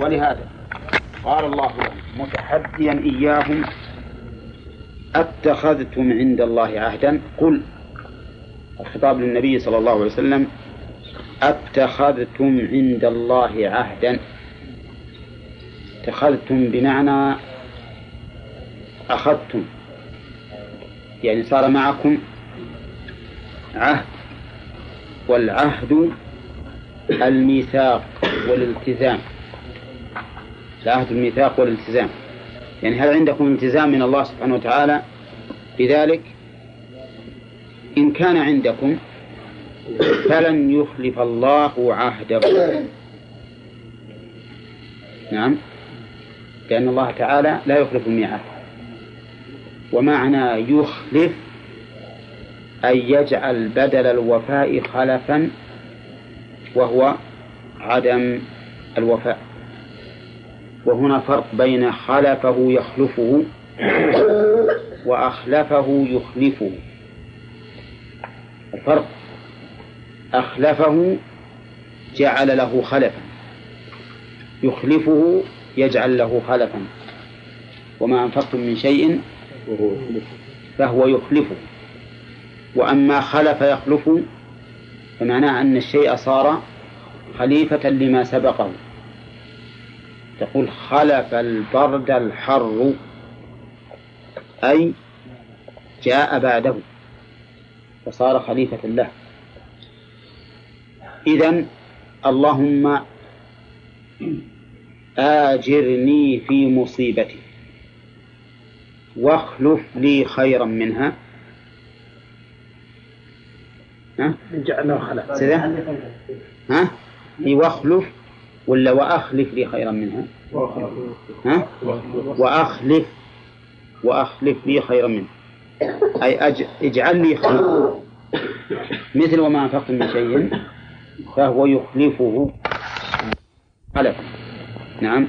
ولهذا قال الله متحديا إياهم أتخذتم عند الله عهدا؟ قل الخطاب للنبي صلى الله عليه وسلم أتخذتم عند الله عهدا؟ اتخذتم بمعنى أخذتم يعني صار معكم عهد والعهد الميثاق والالتزام. العهد الميثاق والالتزام. يعني هل عندكم التزام من الله سبحانه وتعالى بذلك؟ إن كان عندكم فلن يخلف الله عهده. نعم. لأن الله تعالى لا يخلف الميعاد. ومعنى يخلف أن يجعل بدل الوفاء خلفا وهو عدم الوفاء. وهنا فرق بين خلفه يخلفه وأخلفه يخلفه. الفرق أخلفه جعل له خلفا يخلفه يجعل له خلفا. وما أنفقتم من شيء فهو يخلفه. وأما خلف يخلف فمعناه أن الشيء صار خليفة لما سبقه. تقول خلف البرد الحر أي جاء بعده وصار خليفة له إذا اللهم آجرني في مصيبتي واخلف لي خيرا منها ها؟ جعلنا خلف ها؟ واخلف ولا وأخلف لي خيرا منها؟ ها؟ وأخلف وأخلف لي خيرا منها أي أج... اجعل لي خيرا. مثل وما أنفقتم من شيء فهو يخلفه. خلف نعم.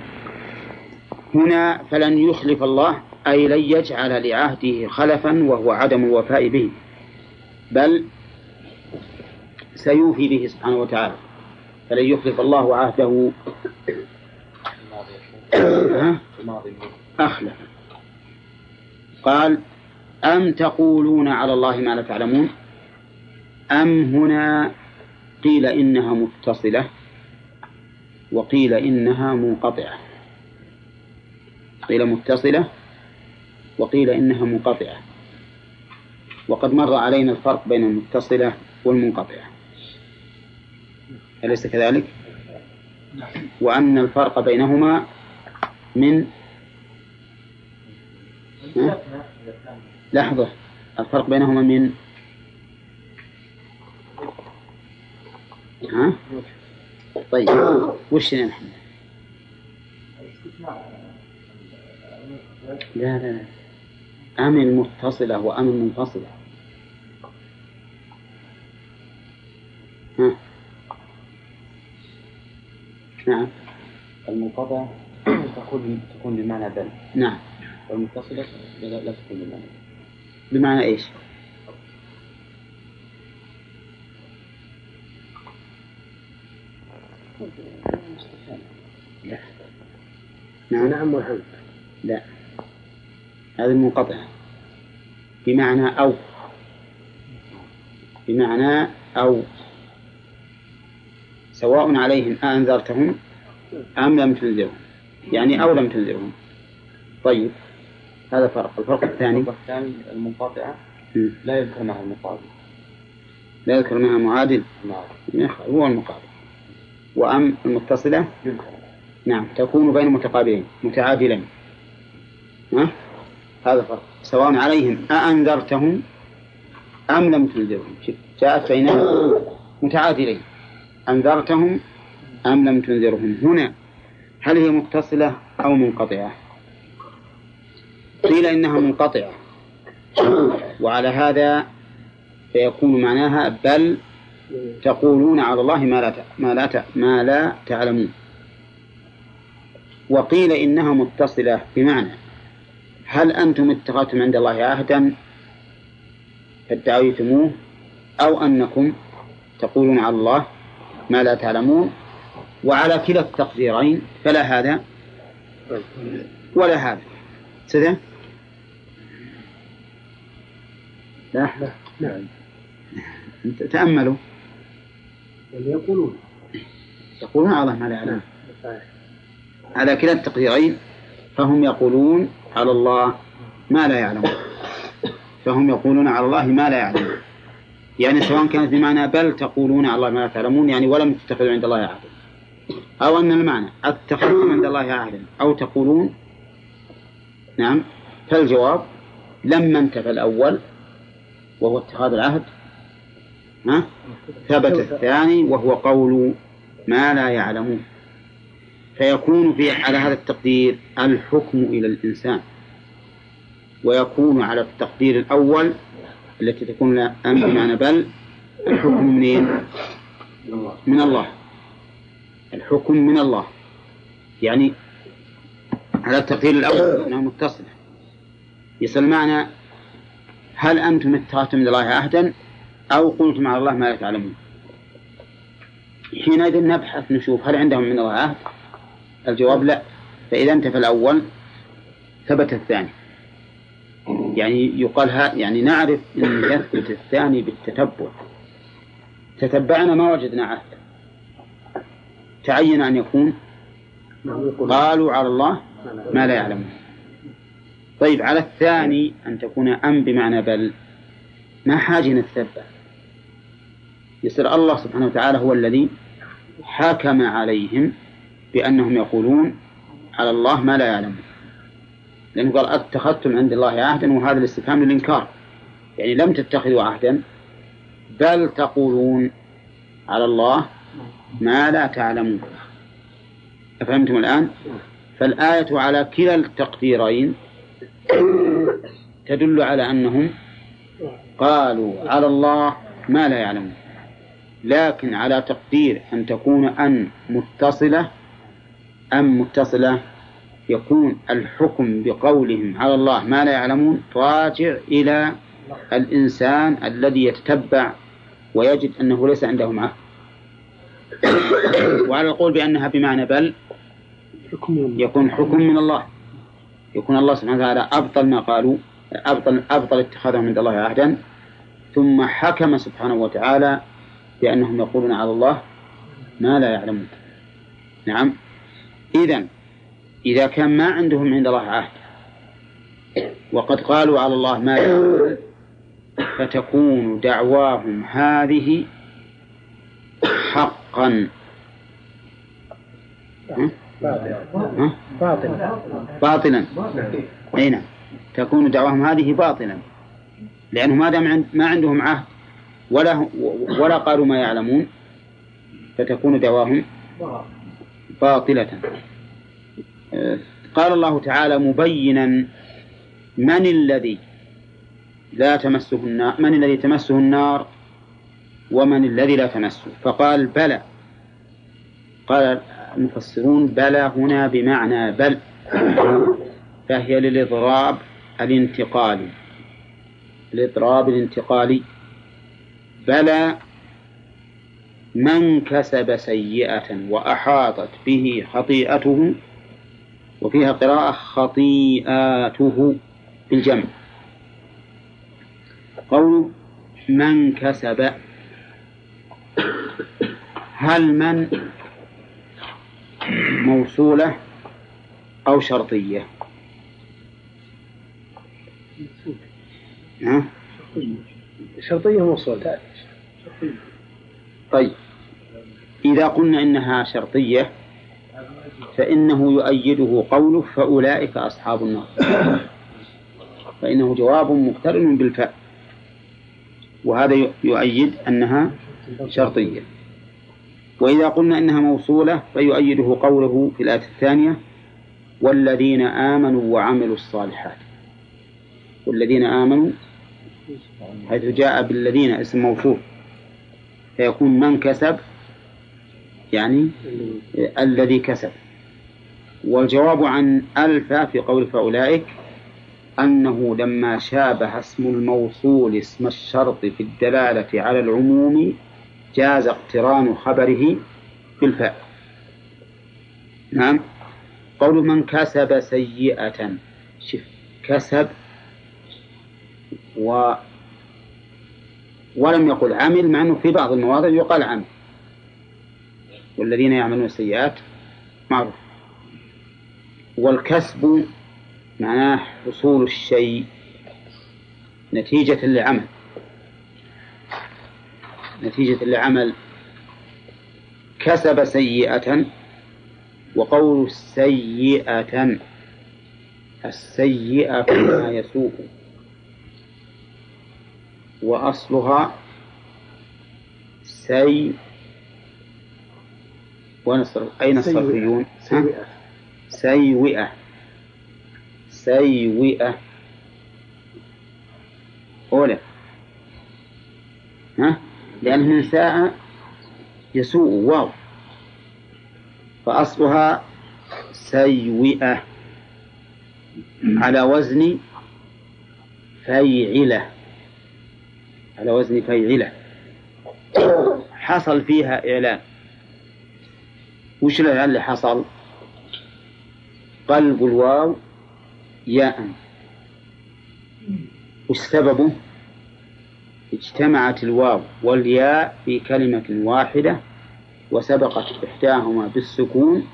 هنا فلن يخلف الله أي لن يجعل لعهده خلفا وهو عدم الوفاء به بل سيوفي به سبحانه وتعالى. فلن يخلف الله عهده. أخلف. قال أم تقولون على الله ما لا تعلمون؟ أم هنا قيل إنها متصلة وقيل إنها منقطعة. قيل متصلة وقيل إنها منقطعة. وقد مر علينا الفرق بين المتصلة والمنقطعة. أليس كذلك؟ وأن الفرق بينهما من لحظة الفرق بينهما من ها؟ طيب وش نحن؟ لا لا لا أم المتصلة وأم المنفصلة ها نعم المنقطع تكون تكون بمعنى بل. نعم. والمتصلة لا, لا تكون بمعنى. بمعنى إيش؟ لا نعم. نعم والحمد لا. هذه المنقطعة بمعنى أو. بمعنى أو. سواء عليهم أأنذرتهم أم لم تنذرهم. يعني أو لم تنذرهم طيب هذا فرق. الفرق الثاني؟ الفرق الثاني المنقطعة. لا يذكر معها المقابل لا يذكر معها معادل؟ نعم. هو المقابل وأم المتصلة؟ يذكر. نعم تكون بين متقابلين متعادلين. ها؟ هذا فرق. سواء عليهم أأنذرتهم أم لم تنذرهم؟ جاءت بينهم متعادلين. أنذرتهم أم لم تنذرهم؟ هنا. هل هي متصلة أو منقطعة؟ قيل إنها منقطعة. وعلى هذا فيكون معناها بل تقولون على الله ما لا ما لا ما لا تعلمون. وقيل إنها متصلة بمعنى هل أنتم اتخذتم عند الله عهدا فادعيتموه أو أنكم تقولون على الله ما لا تعلمون؟ وعلى كلا التقديرين فلا هذا ولا هذا. سده لا. نعم. تأملوا. يقولون. يقولون على الله ما لا يعلم. على كلا التقديرين فهم يقولون على الله ما لا يعلمون فهم يقولون على الله ما لا يعلمون يعني سواء كانت بمعنى بل تقولون على الله ما لا تعلمون يعني ولم تتخذوا عند الله عهدا. أو أن المعنى اتخذتم عند الله عهدا أو تقولون نعم فالجواب لما انتفى الأول وهو اتخاذ العهد ها؟ ثبت الثاني وهو قول ما لا يعلمون. فيكون في على هذا التقدير الحكم إلى الإنسان ويكون على التقدير الأول التي تكون لا أم بمعنى بل الحكم منين؟ من الله. الحكم من الله. يعني على التقدير الأول أنها متصلة. يصل المعنى هل أنتم اتخذتم من الله عهدا أو قلتم على الله ما لا تعلمون؟ حينئذ نبحث نشوف هل عندهم من الله عهد؟ الجواب لا. فإذا انتفى الأول ثبت الثاني. يعني يقال ها يعني نعرف أن يثبت الثاني بالتتبع. تتبعنا ما وجدنا عهد تعين أن يكون قالوا على الله ما لا يعلمون. طيب على الثاني أن تكون أم بمعنى بل. ما حاجة نتثبت يصير الله سبحانه وتعالى هو الذي حكم عليهم بأنهم يقولون على الله ما لا يعلمون. لأنه قال أتخذتم عند الله عهدا وهذا الاستفهام للإنكار. يعني لم تتخذوا عهدا بل تقولون على الله ما لا تعلمون أفهمتم الآن؟ فالآية على كلا التقديرين تدل على أنهم قالوا على الله ما لا يعلمون لكن على تقدير أن تكون أن متصلة أم متصلة يكون الحكم بقولهم على الله ما لا يعلمون راجع إلى الإنسان الذي يتتبع ويجد أنه ليس عنده معه وعلى القول بأنها بمعنى بل يكون حكم من الله. يكون الله سبحانه وتعالى أبطل ما قالوا أبطل أبطل اتخاذهم عند الله عهدا. ثم حكم سبحانه وتعالى بأنهم يقولون على الله ما لا يعلمون. نعم. إذا إذا كان ما عندهم عند الله عهد وقد قالوا على الله ما يعلمون فتكون دعواهم هذه حقا باطلا. باطلا. أي نعم. تكون دعواهم هذه باطلا. لأنه ما دام ما عندهم عهد ولا ولا قالوا ما يعلمون فتكون دعواهم باطلة. قال الله تعالى مبينا من الذي لا تمسه النار من الذي تمسه النار؟ ومن الذي لا تمسه. فقال بلى. قال المفسرون بلى هنا بمعنى بل. فهي للإضراب الانتقالي. الإضراب الانتقالي. بلى من كسب سيئة وأحاطت به خطيئته وفيها قراءة خطيئاته بالجمع. قول من كسب هل من موصولة أو شرطية؟ ها؟ شرطية موصولة طيب. إذا قلنا إنها شرطية فإنه يؤيده قوله فأولئك أصحاب النار. فإنه جواب مقترن بالفاء. وهذا يؤيد أنها شرطية. وإذا قلنا إنها موصولة فيؤيده قوله في الآية الثانية والذين آمنوا وعملوا الصالحات. والذين آمنوا حيث جاء بالذين اسم موصول. فيكون من كسب؟ يعني الذي كسب. والجواب عن ألف في قول فأولئك أنه لما شابه اسم الموصول اسم الشرط في الدلالة على العموم جاز اقتران خبره بالفاء نعم. قول من كسب سيئة. شف كسب و ولم يقل عمل مع أنه في بعض المواضع يقال عمل. والذين يعملون السيئات معروف. والكسب معناه حصول الشيء نتيجة لعمل نتيجة لعمل كسب سيئة وقول سيئة السيئة ما يسوء. وأصلها سي ونصر أين الصرفيون؟ سيئة سيئة سيئة أولى. ها؟ لأن من ساء يسوء واو. فأصلها سيئة على وزن فيعلة. على وزن فيعلة. حصل فيها إعلان. وش الإعلان اللي حصل؟ قلب الواو ياء. وش سببه؟ اجتمعت الواو والياء في كلمة واحدة وسبقت إحداهما بالسكون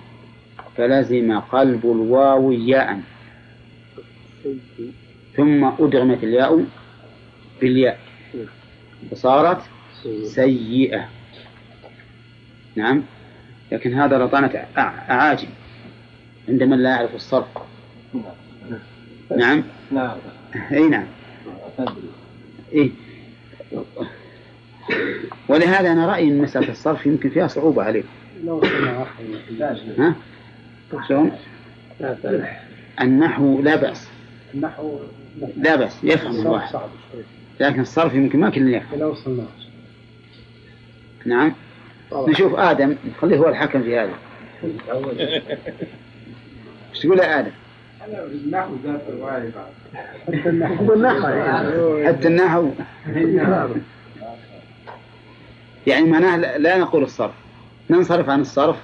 فلزم قلب الواو ياء. ثم أدغمت الياء بالياء. فصارت سيئة. نعم. لكن هذا رطانة أعاجم. عند من لا يعرف الصرف. نعم. نعم. إي نعم. إيه؟ ولهذا أنا رأيي أن مسألة الصرف يمكن فيها صعوبة عليك لو ها؟ شلون؟ النحو لا بأس. النحو لا بأس يفهم الواحد. لكن الصرف يمكن ما كلنا يفهم. لو وصلنا نعم. نشوف آدم نخليه هو الحكم في هذا. إيش تقول يا آدم؟ النحو ذات حتى النحو. يعني حتى النحو. يعني معناه لا- لا نقول الصرف. ننصرف عن الصرف.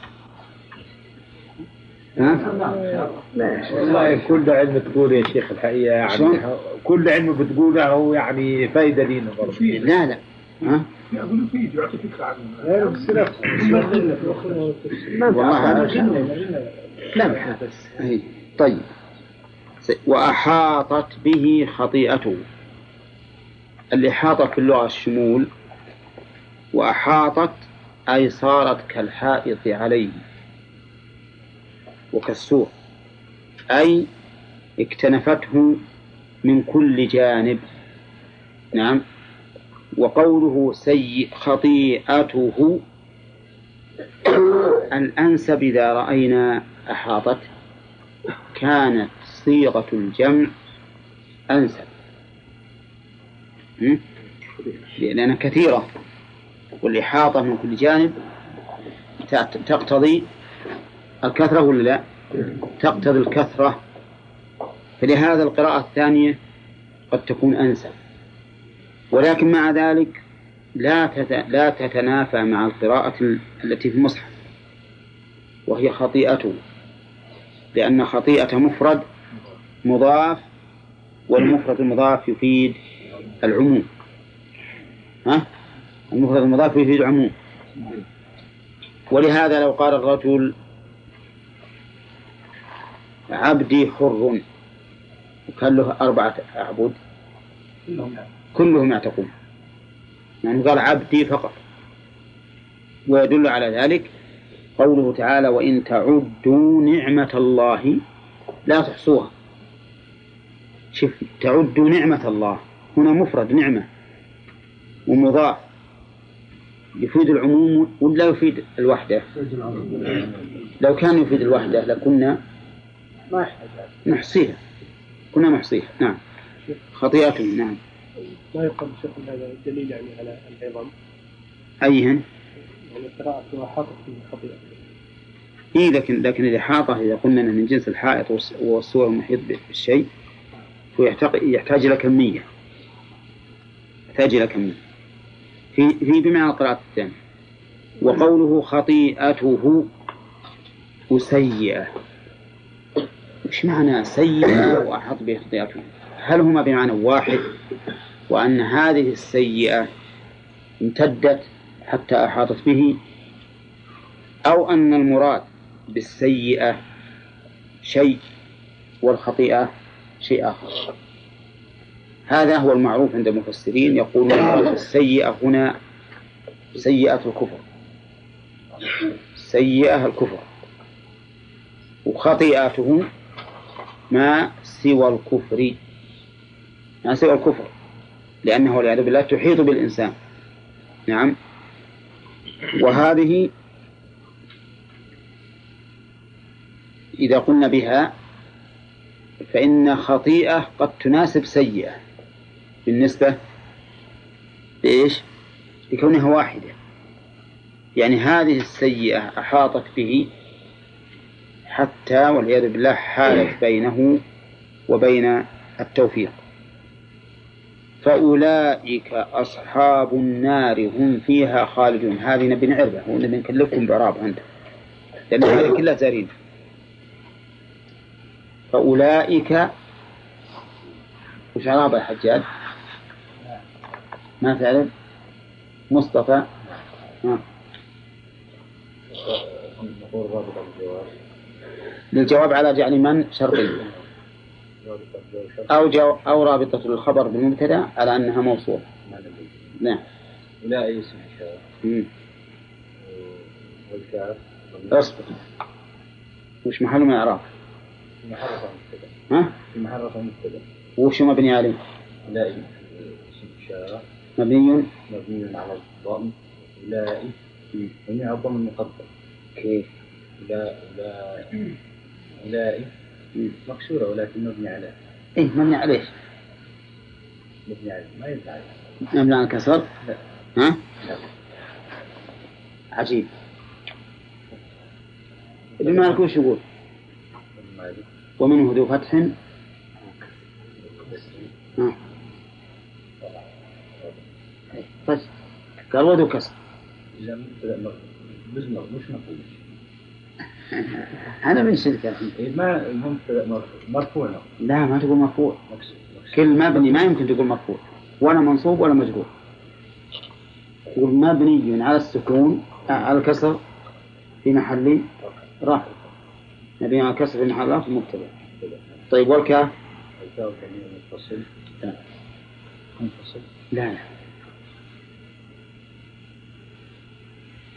ها؟ والله كل علم تقول يا شيخ الحقيقة شلون؟ يعني كل علم بتقوله هو يعني فايدة لينا برضه. لا لا. ها؟ غير السلف والله هذا لمحة بس. طيب. وأحاطت به خطيئته. الإحاطة في اللغة الشمول وأحاطت أي صارت كالحائط عليه. وكالسور أي اكتنفته من كل جانب. نعم. وقوله سيء خطيئته الأنسب إذا رأينا أحاطت. كانت صيغة الجمع أنسب? لأنها كثيرة. والإحاطة من كل جانب. تقتضي الكثرة ولا لا؟ تقتضي الكثرة. فلهذا القراءة الثانية قد تكون أنسب. ولكن مع ذلك لا لا تتنافى مع القراءة ال- التي في المصحف. وهي خطيئته لأن خطيئة مفرد مضاف والمفرد المضاف يفيد العموم. ها؟ المفرد المضاف يفيد العموم. ولهذا لو قال الرجل عبدي حر وكان له أربعة أعبد كلهم يعتقون. يعني قال عبدي فقط. ويدل على ذلك قوله تعالى وإن تعدوا نعمة الله لا تحصوها. شوف تعدوا نعمة الله. هنا مفرد نعمة ومضاف يفيد العموم ولا يفيد الوحدة؟ لو كان يفيد الوحدة لكنا نحصيها كنا نحصيها نعم. خطيئة. نعم. ما يقال شيخ هذا دليل يعني على العظم أيهن؟ يعني قراءة حاطط في خطيئة. إيه لكن لكن الإحاطة إذا قلنا أنها من جنس الحائط والسور المحيط بالشيء هو يحتاج يحتاج إلى كمية. يحتاج إلى كمية. في في بمعنى القراءة الثانية. وقوله خطيئته وسيئة. وش معنى سيئة وأحط به خطيئته؟ هل هما بمعنى واحد؟ وأن هذه السيئة امتدت حتى أحاطت به؟ أو أن المراد بالسيئة شيء والخطيئة شيء آخر. هذا هو المعروف عند المفسرين يقولون السيئة هنا سيئة الكفر. سيئة الكفر. وخطيئته ما سوى الكفر. ما سوى الكفر. لأنه والعياذ بالله تحيط بالإنسان. نعم. وهذه إذا قلنا بها فإن خطيئة قد تناسب سيئة. بالنسبة لإيش؟ لكونها واحدة. يعني هذه السيئة أحاطت به حتى والعياذ بالله حالت بينه وبين التوفيق. فأولئك أصحاب النار هم فيها خالدون. هذه نبي نعرفها ونبي نكلفكم بعراب عندها لأن هذه كلها زارين. فأولئك وش عرابة يا حجاج؟ ما تعرف؟ مصطفى ها. للجواب على جعل من شرطية أو جو أو رابطة الخبر بالمبتدأ على أنها موصولة نعم أولئك اسم. والكاف اصبر وش محل من الإعراب؟ في محرف مبتدأ ها؟ في محرف مبتدأ وش مبني عليه؟ إشارة مبني مبني على الضم مم. مبني على الضم المقدر كيف؟ أولئك أولئك مم. مكسورة ولكن مبني على إيه مبني عليه مبني على ما ينفع. مبني على الكسر لا. ها؟ لا. عجيب ابن مالك وش يقول؟ ومنه ذو فتح. طيب قال وذو كسر. أنا من شركة إيه ما مرفوع نعم. لا ما تقول مرفوع. كل مبني ما يمكن تقول مرفوع. ولا منصوب ولا مجرور. تقول مبني على السكون على الكسر في محل رفع مبني على الكسر في محل رفع مبتدأ. طيب والكاف الكاف متصل لا. منفصل لا. لا.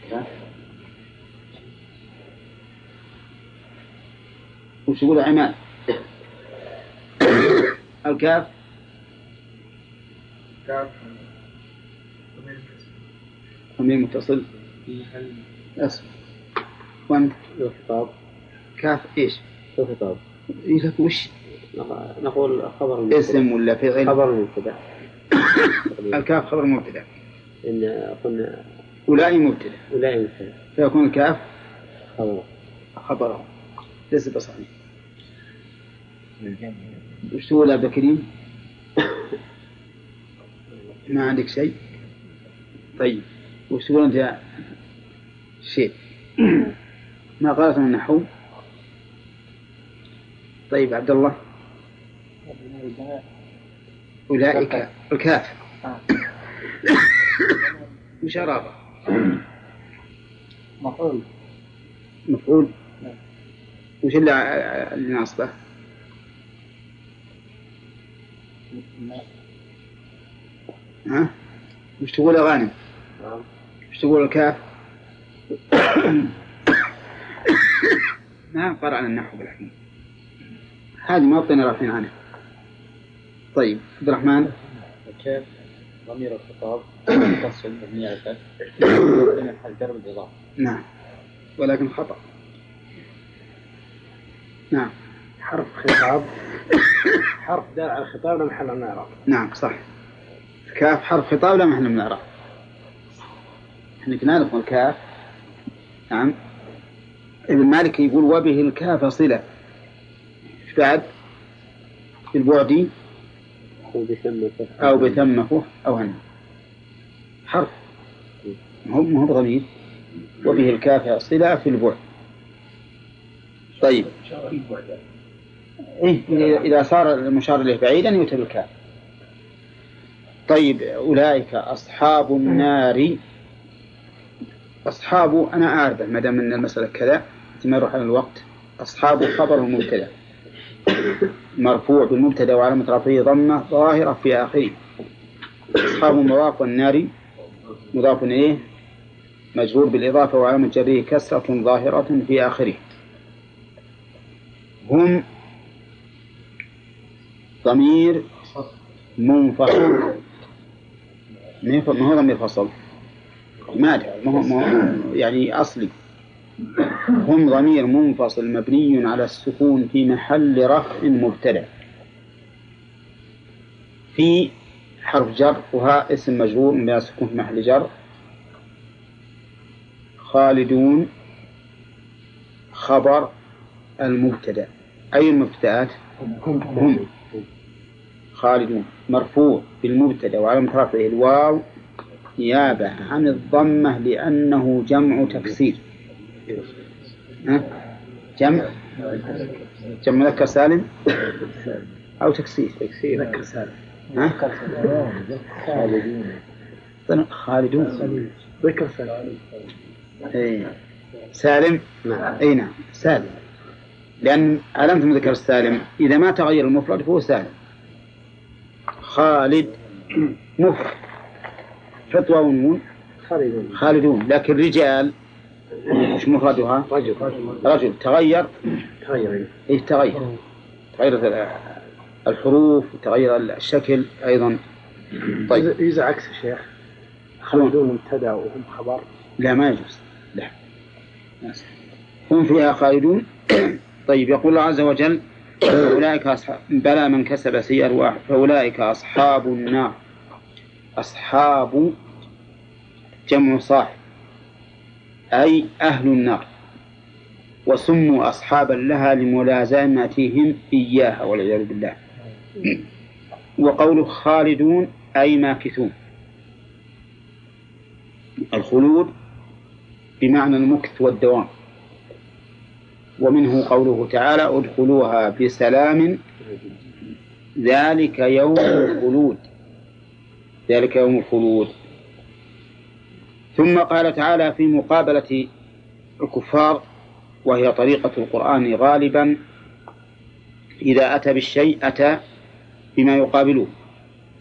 كاف وش يقول عماد؟ الكاف؟ كاف ضمير متصل اسم وأنت؟ الخطاب كاف إيش؟ الخطاب إيه لك وش؟ نقول خبر المبتدأ. اسم ولا فعل؟ خبر المبتدا الكاف خبر مبتدأ إن قلنا أولئك مبتدأ أولئك مبتدأ فيكون الكاف خبر خبره ليس بصحيح وش تقول يا عبد الكريم؟ ما عندك شيء؟ طيب وش تقول أنت شيء؟ ما قالت من النحو؟ طيب عبد الله أولئك الكاف وش أرابه؟ مفعول مفعول وش اللي اللي ناصبه؟ ها؟ وش تقول يا غانم؟ وش تقول الكاف؟ ما قرأنا النحو بالحين هذه ما بطينا رافعين عنها. طيب عبد الرحمن. الكاف ضمير الخطاب. متصل مبني على الفتح في محل جر بالإضافة نعم. ولكن خطأ. نعم. حرف خطاب. حرف دال على الخطاب لا محل من الاعراب نعم صح. الكاف حرف خطاب لا محل من الإعراب إحنا كنا نعرف الكاف نعم. ابن مالك يقول وبه الكاف صلة. إيش بعد بالبعد أو بثمة أو هن حرف. ما هو ما هو بضمير وبه الكاف صلة في البعد. طيب. إيه إذا- صار المشار إليه بعيدا يؤتى بالكاف طيب أولئك أصحاب النار. أصحاب أنا أعرف ما دام أن المسألة كذا ما يروح على الوقت. أصحاب خبر المبتدأ. مرفوع بالمبتدأ وعلامة رفعه ضمة ظاهرة في آخره. أصحاب مضاف والنار. مضاف إليه. مجرور بالإضافة وعلامة جره كسرة ظاهرة في آخره. هم ضمير منفصل. ما هو ضمير فصل؟ ما يعني أصلي. هم ضمير منفصل مبني على السكون في محل رفع مبتدأ. في حرف جر وها اسم مجرور من السكون في محل جر. خالدون خبر المبتدأ. أي المبتدأات؟ هم. خالدون. مرفوع بالمبتدأ وعلامة رفعه الواو نيابة عن الضمة لأنه جمع تكسير؟ جمع؟ جمع مذكر سالم؟ أو تكسير؟ تكسير. مذكر سالم. ها؟ خالدون. خالدون. ذكر سلام إيه. سالم؟ نعم. إي نعم. سالم. لأن علامة المذكر السالم إذا ما تغير المفرد فهو سالم. خالد. مفرد حط واو ونون خالدون. خالدون. لكن رجال مش مفردها؟ رجل. رجل. تغير؟ تغير. إيه تغير؟ تغيرت ال- الحروف تغير الشكل أيضا. طيب. يجوز عكس يا شيخ خالدون مبتدأ وهم خبر. لا ما يجوز. لا. هم فيها خالدون. طيب يقول الله عز وجل فأولئك أصحاب بلى من كسب سيئة واحد فأولئك أصحاب النار. أصحاب جمع صاحب. أي أهل النار وسموا أصحابا لها لملازمتهم إياها والعياذ بالله. وقوله خالدون أي ماكثون. الخلود بمعنى المكث والدوام. ومنه قوله تعالى ادخلوها بسلام. ذلك يوم الخلود. ذلك يوم الخلود. ثم قال تعالى في مقابلة الكفار وهي طريقة القرآن غالبا إذا أتى بالشيء أتى بما يقابله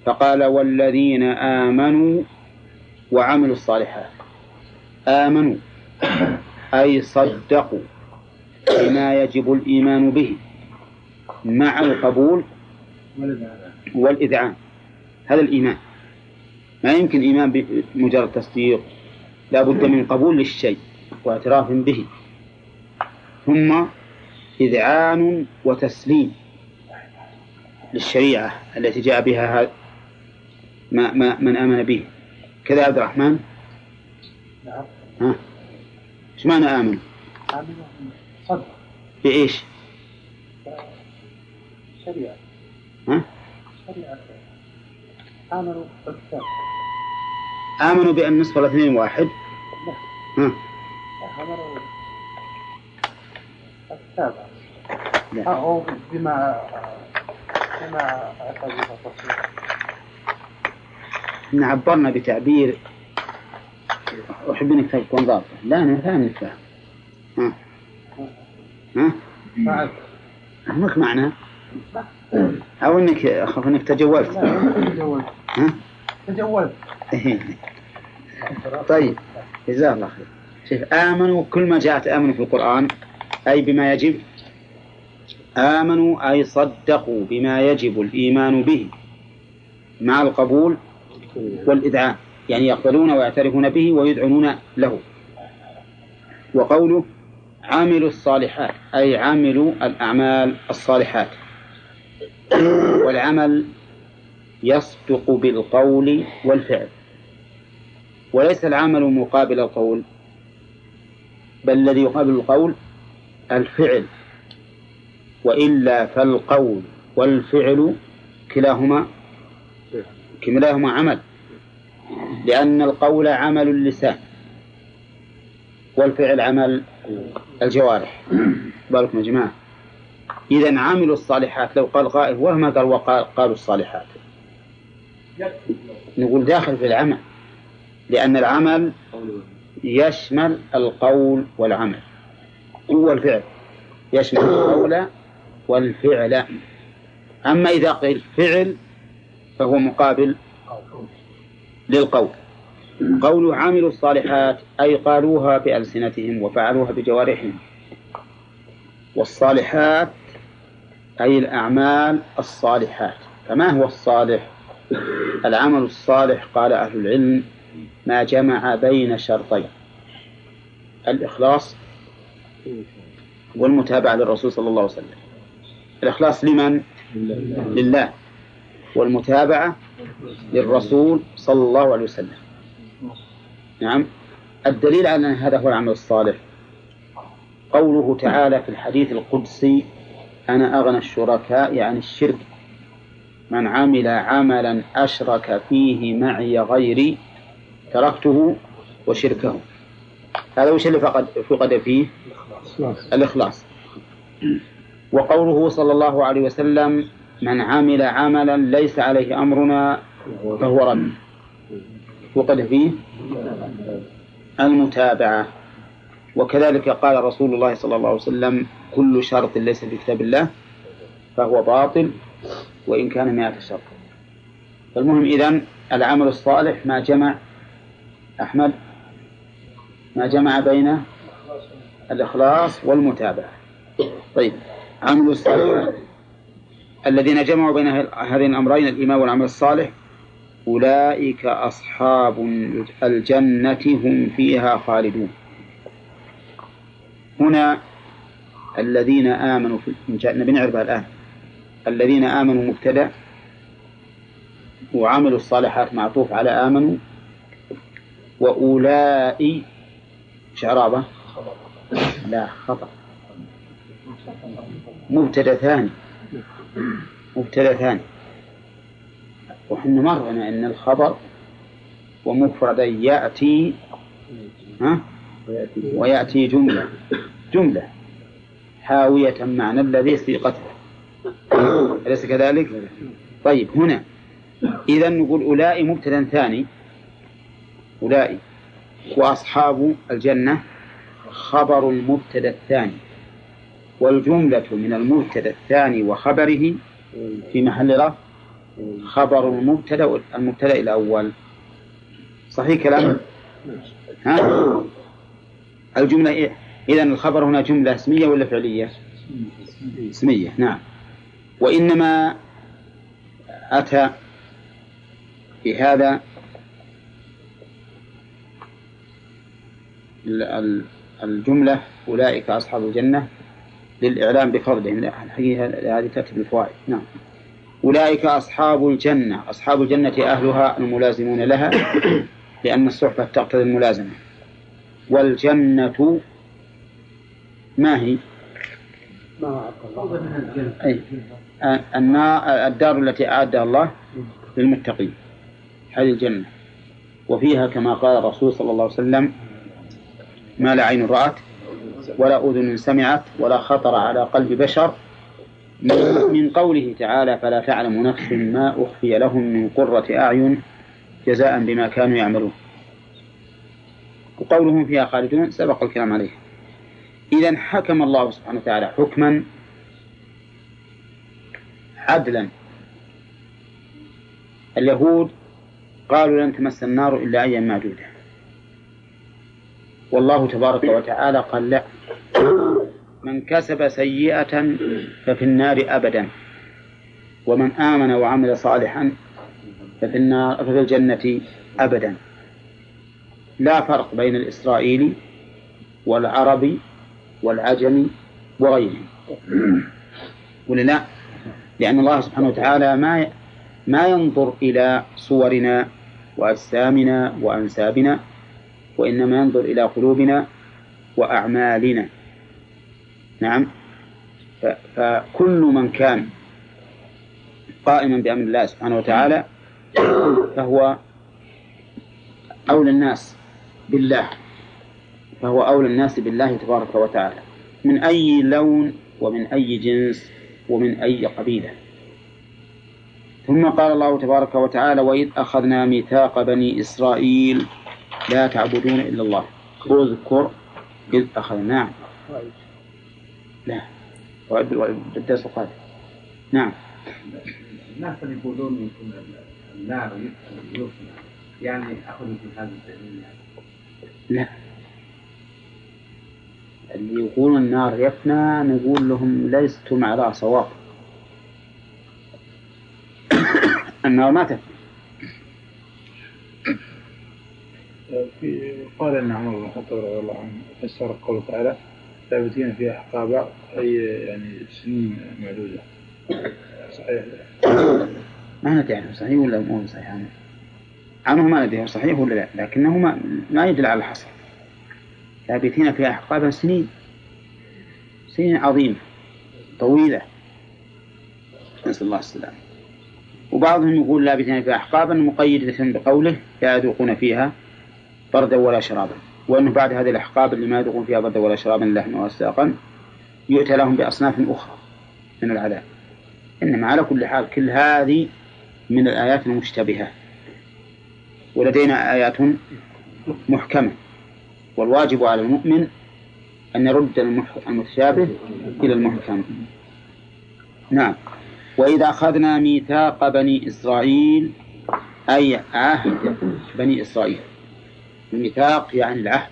فقال والذين آمنوا وعملوا الصالحات. آمنوا أي صدقوا بما يجب الإيمان به مع القبول والإذعان. هذا الإيمان. ما يمكن إيمان بمجرد تصديق لا بد من قبول للشيء واعتراف به. ثم إذعان وتسليم للشريعة التي جاء بها ما ما من آمن به. كذا عبد الرحمن؟ نعم. ها؟ إيش معنى آمن؟ عامل صدق. بإيش؟ شريعة. ها؟ شريعة. عملوا الكتاب آمنوا بأن نصف الاثنين واحد. الكتاب لا. أو بما بما أتى به الرسول إن عبرنا بتعبير أحب أنك تكون ضابطة لا أنا فاهم. فاهم ها ها فعل أهمك معنى أو أنك أخاف أنك تجولت. لا تجولت. ها؟ تجولت. طيب. جزاه الله خير. شوف آمنوا كل ما جاءت آمنوا في القرآن أي بما يجب آمنوا أي صدقوا بما يجب الإيمان به مع القبول والإذعان يعني يقبلون ويعترفون به ويدعنون له. وقوله عملوا الصالحات أي عملوا الأعمال الصالحات. والعمل يصدق بالقول والفعل. وليس العمل مقابل القول بل الذي يقابل القول الفعل وإلا فالقول والفعل كلاهما كلاهما عمل لأن القول عمل اللسان والفعل عمل الجوارح. بالكم يا جماعة. إذا عملوا الصالحات. لو قال قائل وما قال وقال قالوا الصالحات. نقول داخل في العمل. لأن العمل يشمل القول والعمل. هو الفعل. يشمل القول والفعل. أما إذا قيل فعل فهو مقابل للقول. قول عملوا الصالحات أي قالوها بألسنتهم وفعلوها بجوارحهم. والصالحات أي الأعمال الصالحات. فما هو الصالح؟ العمل الصالح قال أهل العلم ما جمع بين شرطين. الإخلاص والمتابعة للرسول صلى الله عليه وسلم. الإخلاص لمن؟ لله. والمتابعة للرسول صلى الله عليه وسلم. نعم. الدليل على أن هذا هو العمل الصالح. قوله تعالى في الحديث القدسي أنا أغنى الشركاء عن الشرك. من عمل عملا أشرك فيه معي غيري تركته وشركه. هذا وش اللي فقد فقد فيه؟ الإخلاص. وقوله صلى الله عليه وسلم من عمل عملا ليس عليه أمرنا فهو رد. فقد فيه؟ المتابعة. وكذلك قال رسول الله صلى الله عليه وسلم كل شرط ليس في كتاب الله فهو باطل وإن كان مئة شرط. فالمهم إذن العمل الصالح ما جمع أحمد ما جمع بين الإخلاص والمتابعة. طيب عمل الصالح الذين جمعوا بين هذين الأمرين الإيمان والعمل الصالح أولئك أصحاب الجنة هم فيها خالدون. هنا الذين آمنوا في نبي نعرفها الآن. الذين آمنوا مبتدأ وعملوا الصالحات معطوف على آمنوا وأولئك شعرابة؟ لا خطأ. مبتدأ ثاني مبتدأ ثاني وحنا مرنا أن الخبر ومفردا يأتي ها؟ ويأتي جملة. جملة. حاوية معنى الذي سيقته. أليس كذلك؟ طيب هنا. إذا نقول أولئك مبتدأ ثاني أولئك وأصحاب الجنة خبر المبتدأ الثاني والجملة من المبتدأ الثاني وخبره في محل رفع خبر المبتدأ المبتدأ الأول. صحيح كلام ها؟ الجملة إيه؟ إذا الخبر هنا جملة اسمية ولا فعلية؟ اسمية نعم. وإنما أتى بهذا الجملة أولئك أصحاب الجنة للإعلام بفضلهم. الحقيقة هذه تأتي بالفوائد. نعم. أولئك أصحاب الجنة. أصحاب الجنة أهلها الملازمون لها لأن الصحبة تقتضي الملازمة. والجنة ما هي؟ أي. الدار التي أعدها الله للمتقين هذه الجنة. وفيها كما قال الرسول صلى الله عليه وسلم ما لا عين رأت ولا أذن سمعت ولا خطر على قلب بشر. من قوله تعالى فلا تعلم نفس ما أخفي لهم من قرة أعين جزاء بما كانوا يعملون. وقولهم فيها خالدون سبق الكلام عليه. إذا حكم الله سبحانه وتعالى حكما عدلا. اليهود قالوا لن تمس النار إلا أيام معدودة والله تبارك وتعالى قال لا من كسب سيئة ففي النار أبدا ومن آمن وعمل صالحا ففي النار ففي الجنة أبدا لا فرق بين الإسرائيلي والعربي والعجمي وغيرهم ولا لا؟ لأن الله سبحانه وتعالى ما ما ينظر إلى صورنا وأجسامنا وأنسابنا وإنما ينظر إلى قلوبنا وأعمالنا. نعم. فكل من كان قائما بأمر الله سبحانه وتعالى فهو أولى الناس بالله. فهو أولى الناس بالله تبارك وتعالى. من أي لون ومن أي جنس ومن أي قبيلة. ثم قال الله تبارك وتعالى وإذ أخذنا ميثاق بني إسرائيل لا تعبدون إلا الله. اذكر إذ أخذنا نعم لا الدرس القادم. نعم. الناس اللي يقولون النار يفنى يعني أخذ في هذا الدليل. لا. اللي يقولون النار يفنى نقول لهم لستم على صواب. النار ما تفنى. في قال إن عمر بن الخطاب رضي الله عنه فسر قوله تعالى ثابتين في احقابا أي يعني سنين معدودة. صحيح؟ ما ندري صحيح ولا مو صحيح؟ عنه ما ندري صحيح ولا لا؟ لكنه ما, ما يدل على الحصر. ثابتين في أحقابا سنين سنين عظيمة طويلة. نسأل الله السلامة. وبعضهم يقول لابثين في أحقابا مقيدة بقوله لا يذوقون فيها بردا ولا شرابا وأنه بعد هذه الأحقاب اللي ما يذوقون فيها بردا ولا شرابا لحما وساقا يؤتى لهم بأصناف أخرى من العذاب. إنما على كل حال كل هذه من الآيات المشتبهة. ولدينا آيات محكمة. والواجب على المؤمن أن يرد المتشابه إلى المحكم نعم. وإذا أخذنا ميثاق بني إسرائيل أي عهد بني إسرائيل. الميثاق يعني العهد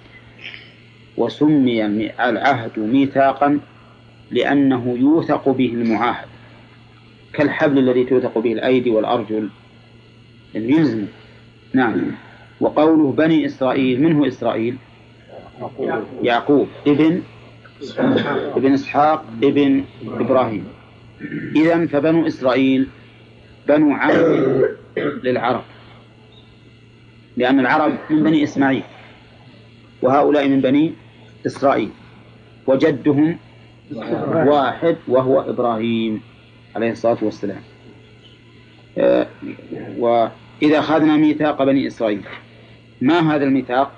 وسمي العهد ميثاقا لأنه يوثق به المعاهد كالحبل الذي توثق به الأيدي والأرجل يلزم. نعم. وقوله بني إسرائيل من هو إسرائيل؟ يعقوب. ابن ابن إسحاق ابن إبراهيم. إذا فبنو إسرائيل بنو عم للعرب. لأن العرب من بني إسماعيل وهؤلاء من بني إسرائيل وجدهم واحد وهو إبراهيم عليه الصلاة والسلام. آه، وإذا أخذنا ميثاق بني إسرائيل ما هذا الميثاق؟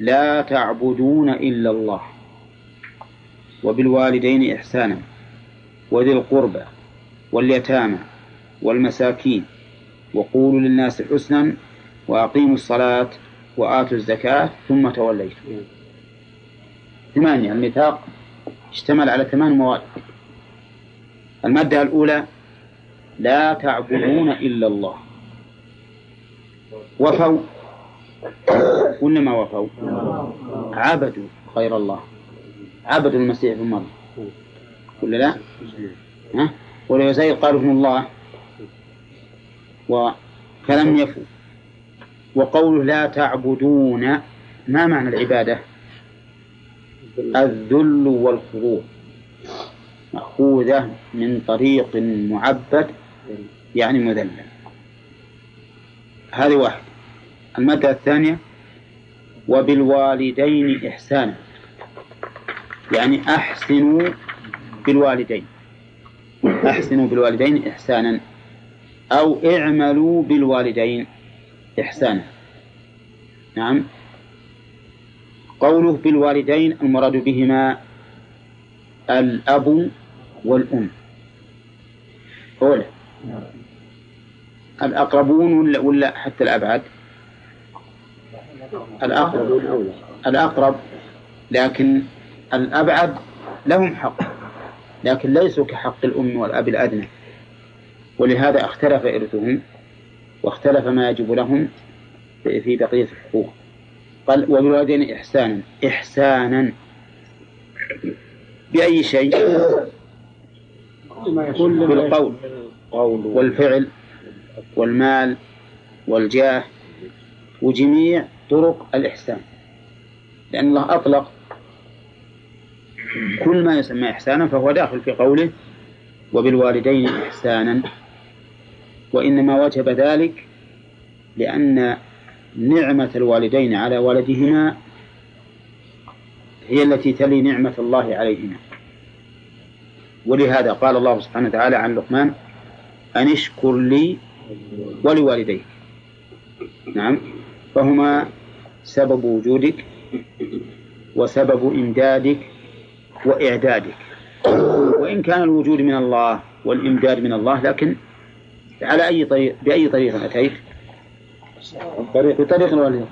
لا تعبدون إلا الله وبالوالدين إحسانا وذي القربى واليتامى والمساكين وقولوا للناس حسنا وأقيموا الصلاة وآتوا الزكاة ثم توليتم. ثمانية الميثاق اشتمل على ثمان مواد. المادة الأولى لا تعبدون إلا الله. وفوا؟ ولا ما وفوا؟ عبدوا غير الله. عبدوا المسيح ابن مريم. ولا لا؟ ها؟ ولا يزيد قالوا ابن الله. وفلم يفوا وقوله لا تعبدون ما معنى العبادة؟ الذل والخضوع. مأخوذة من طريق معبد يعني مذلل. هذه واحد المادة الثانية وبالوالدين إحسانا. يعني أحسنوا بالوالدين. أحسنوا بالوالدين إحسانا. أو اعملوا بالوالدين. إحسانا نعم. قوله بالوالدين المراد بهما الأب والأم. أولى الأقربون ولا, ولا حتى الأبعد؟ الأقرب. الأقرب. لكن الأبعد لهم حق. لكن ليسوا كحق الأم والأب الأدنى. ولهذا اختلف إرثهم واختلف ما يجب لهم في بقية الحقوق. قال وبالوالدين إحسانا. إحسانا. بأي شيء؟ بالقول والفعل والمال والجاه وجميع طرق الإحسان. لأن الله أطلق كل ما يسمى إحسانا فهو داخل في قوله وبالوالدين إحسانا. وإنما وجب ذلك لأن نعمة الوالدين على ولدهما هي التي تلي نعمة الله عليهما. ولهذا قال الله سبحانه وتعالى عن لقمان أن اشكر لي ولوالديك. نعم. فهما سبب وجودك وسبب إمدادك وإعدادك. وإن كان الوجود من الله والإمداد من الله لكن على أي طريق بأي طريق أتيت؟ بطريق الوالدين.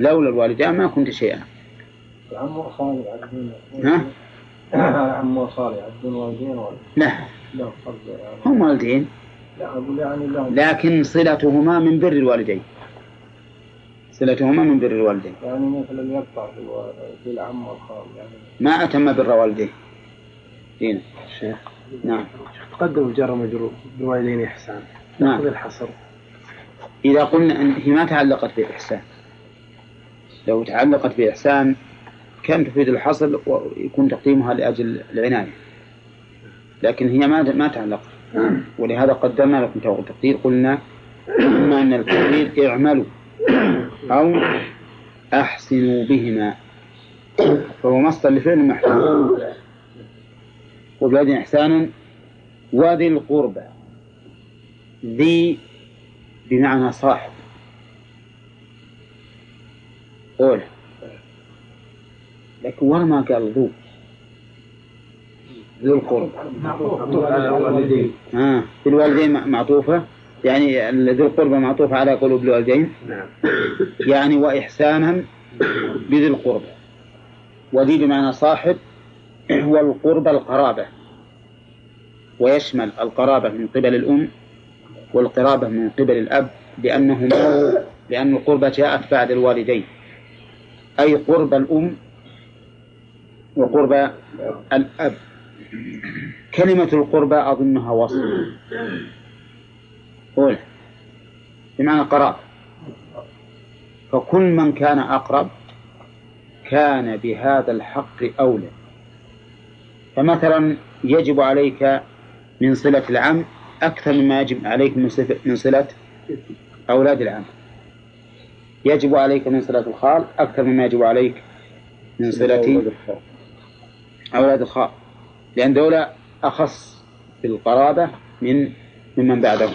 لولا الوالدان ما كنت شيئا. العم والخال يعدون ها؟ العم والخال يعدون والدين ولا لا. يعني. هم والدين. لا أقول يعني لهم لكن صلتهما من بر الوالدين. صلتهما من بر الوالدين. يعني مثلا يقطع في العم والخال يعني. ما أتم بر والديه. هنا شيخ. نعم. تقدم جر مجرور بالوالدين إحسان. نعم. الحصر. إذا قلنا أن هي ما تعلقت بالإحسان لو تعلقت بإحسان كان تفيد الحصر ويكون تقديمها لأجل العناية؟ لكن هي ما ما تعلقت ولهذا قدمنا لكم تقدير قلنا إما أن التقدير اعملوا أو أحسنوا بهما. فهو مصدر لفعل محسوب وبعدين إحسانا وذي القربى ذي بمعنى صاحب. أولى لكن ورا ما قال ذو؟ ذو القرب. على الوالدين آه. في الوالدين مع- معطوفة؟ يعني ذو القربى معطوفة على قلوب الوالدين؟ نعم. يعني وإحسانا بذي القربى وذي بمعنى صاحب والقربى القرابة ويشمل القرابة من قبل الأم والقرابة من قبل الأب لأنهما لأن القربة جاءت بعد الوالدين. أي قرب الأم وقرب الأب. كلمة القربى أظنها وصف. قول. بمعنى قرابة فكل من كان أقرب كان بهذا الحق أولى. فمثلا يجب عليك من صلة العم أكثر مما يجب عليك من صلة أولاد العم. يجب عليك من صلة الخال أكثر مما يجب عليك من صلة أولاد الخال. لأن دولة أخص بالقرابة من ممن بعدهم.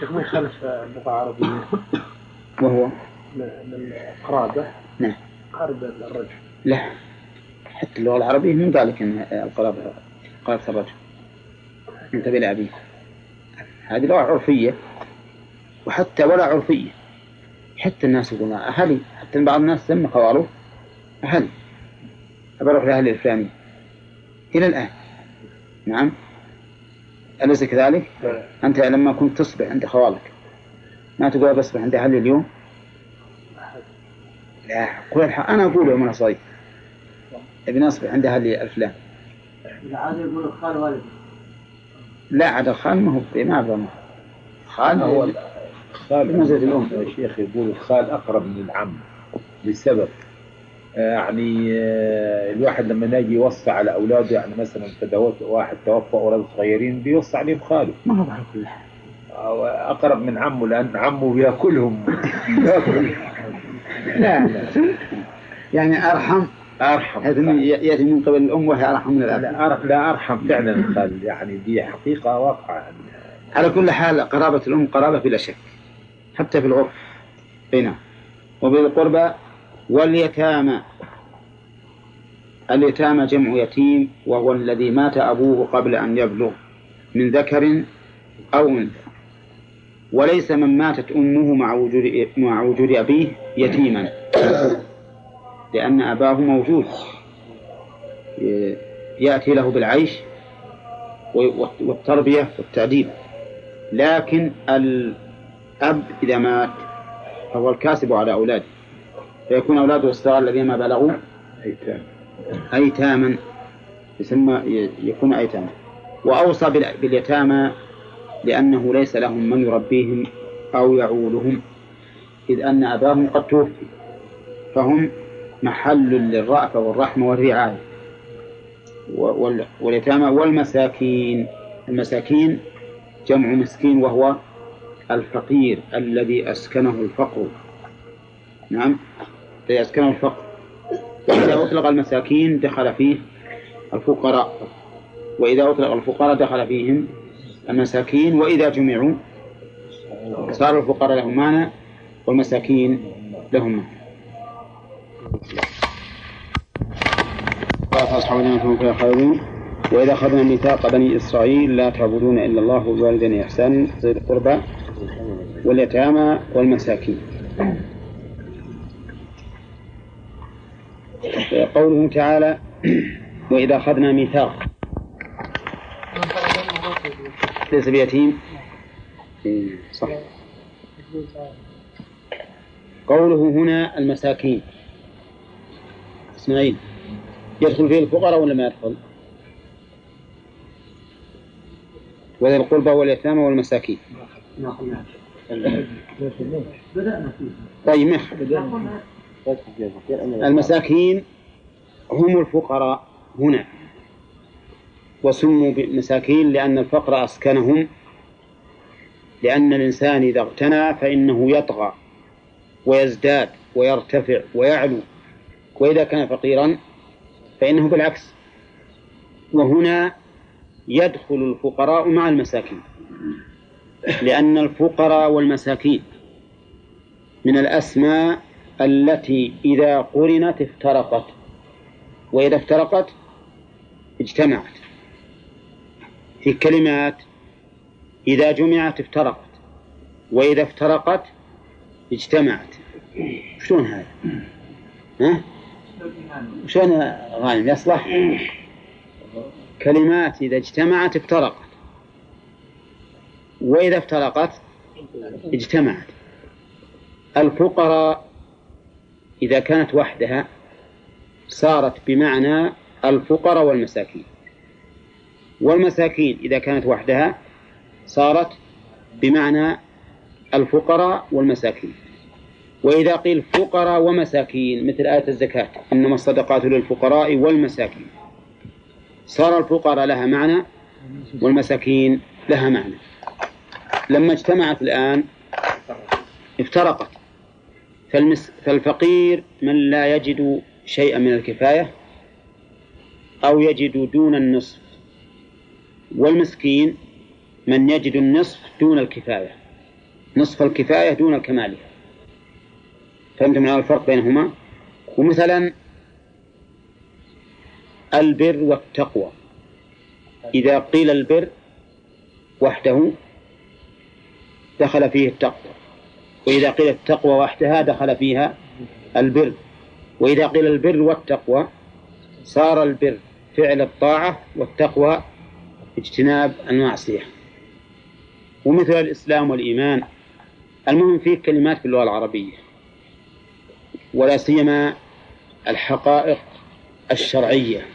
شيخ ما يخالف اللغة العربية؟ وهو؟ من القرابة نعم. قارب الرجل. لا. حتى اللغة العربية من ذلك أن القرابة قرابة الرجل. انتبه لأبيه هذه لغة عرفية وحتى ولا عرفية. حتى الناس يقولون أهلي. حتى بعض الناس سمى خواله أهلي. أروح لأهلي الفلاني. إلى الآن. نعم. أليس كذلك؟ أنت لما كنت تصبح عند خوالك ما تقول بصبح عند أهلي اليوم؟ لا. قول أنا أقول يوم أنا صغير ابن أصبح عند أهلي الفلان العادة يقول الخال والد. لا عاد الخال ما هو ما أبغى خال هو الخال بمنزلة الأم. يا شيخ يقول الخال أقرب من العم لسبب آه، يعني آه، الواحد لما يجي يوصي على أولاده يعني مثلا تدوت واحد توفى أولاده صغيرين بيوصي عليهم خاله. ما هو على كل حال. أو أقرب من عمه لأن عمه بياكلهم بياكل لا لا. يعني أرحم. أرحم. يأتي من قبل الأم وهي أرحم من الأب. لا أرحم لا أرحم فعلا يعني دي حقيقة واقعة. على كل حال قرابة الأم قرابة بلا شك حتى في العرف أي نعم. وبالقربى واليتامى. اليتامى جمع يتيم وهو الذي مات أبوه قبل أن يبلغ من ذكر أو أنثى. وليس من ماتت أمه مع وجود مع وجود أبيه يتيما. لأن أباه موجود. يأتي له بالعيش والتربية والتعديب لكن الأب إذا مات فهو الكاسب على أولاده. فيكون أولاده الصغار الذين ما بلغوا أيتام أيتاما. يسمى يكون أيتاما. وأوصى بال- باليتامى لأنه ليس لهم من يربيهم أو يعولهم. إذ أن أباهم قد توفي. فهم محل للرأفة والرحمة والرعاية. واليتامى والمساكين. المساكين جمع مسكين وهو الفقير الذي أسكنه الفقر. نعم؟ الذي أسكنه الفقر. وإذا أطلق المساكين دخل فيه الفقراء. وإذا أطلق الفقراء دخل فيهم المساكين. وإذا جمعوا صار الفقراء لهم معنى والمساكين لهم معنى. الجنة هم فيها خالدون. وإذا أخذنا ميثاق بني إسرائيل لا تعبدون إلا الله وبالوالدين إحسانا ذي القربى واليتامى والمساكين. قوله تعالى وإذا أخذنا ميثاق. ليس بيتيم؟ صح. قوله هنا المساكين. اسماعيل يدخل فيه الفقراء ولا ما يدخل؟ وذي القربى واليتامى والمساكين. طيب المساكين هم الفقراء هنا وسموا مساكين لأن الفقر أسكنهم لأن الإنسان إذا اغتنى فإنه يطغى ويزداد ويرتفع ويعلو. وإذا كان فقيرا فإنه بالعكس وهنا يدخل الفقراء مع المساكين لأن الفقراء والمساكين من الأسماء التي إذا قرنت افترقت وإذا افترقت اجتمعت في كلمات إذا جمعت افترقت وإذا افترقت اجتمعت شلون هذا؟ ها؟ شلون غانم يصلح؟ كلمات إذا اجتمعت افترقت. وإذا افترقت اجتمعت. الفقراء إذا كانت وحدها صارت بمعنى الفقراء والمساكين. والمساكين إذا كانت وحدها صارت بمعنى الفقراء والمساكين. وإذا قيل فقراء ومساكين مثل آية الزكاة إنما الصدقات للفقراء والمساكين. صار الفقراء لها معنى والمساكين لها معنى. لما اجتمعت الآن افترقت. فالمس فالفقير من لا يجد شيئا من الكفاية أو يجد دون النصف والمسكين من يجد النصف دون الكفاية. نصف الكفاية دون الكمال فهمتم من الفرق بينهما؟ ومثلا البر والتقوى. إذا قيل البر وحده دخل فيه التقوى. وإذا قيل التقوى وحدها دخل فيها البر. وإذا قيل البر والتقوى صار البر فعل الطاعة والتقوى اجتناب المعصية. ومثل الإسلام والإيمان. المهم فيه كلمات باللغة العربية. ولا سيما الحقائق الشرعية.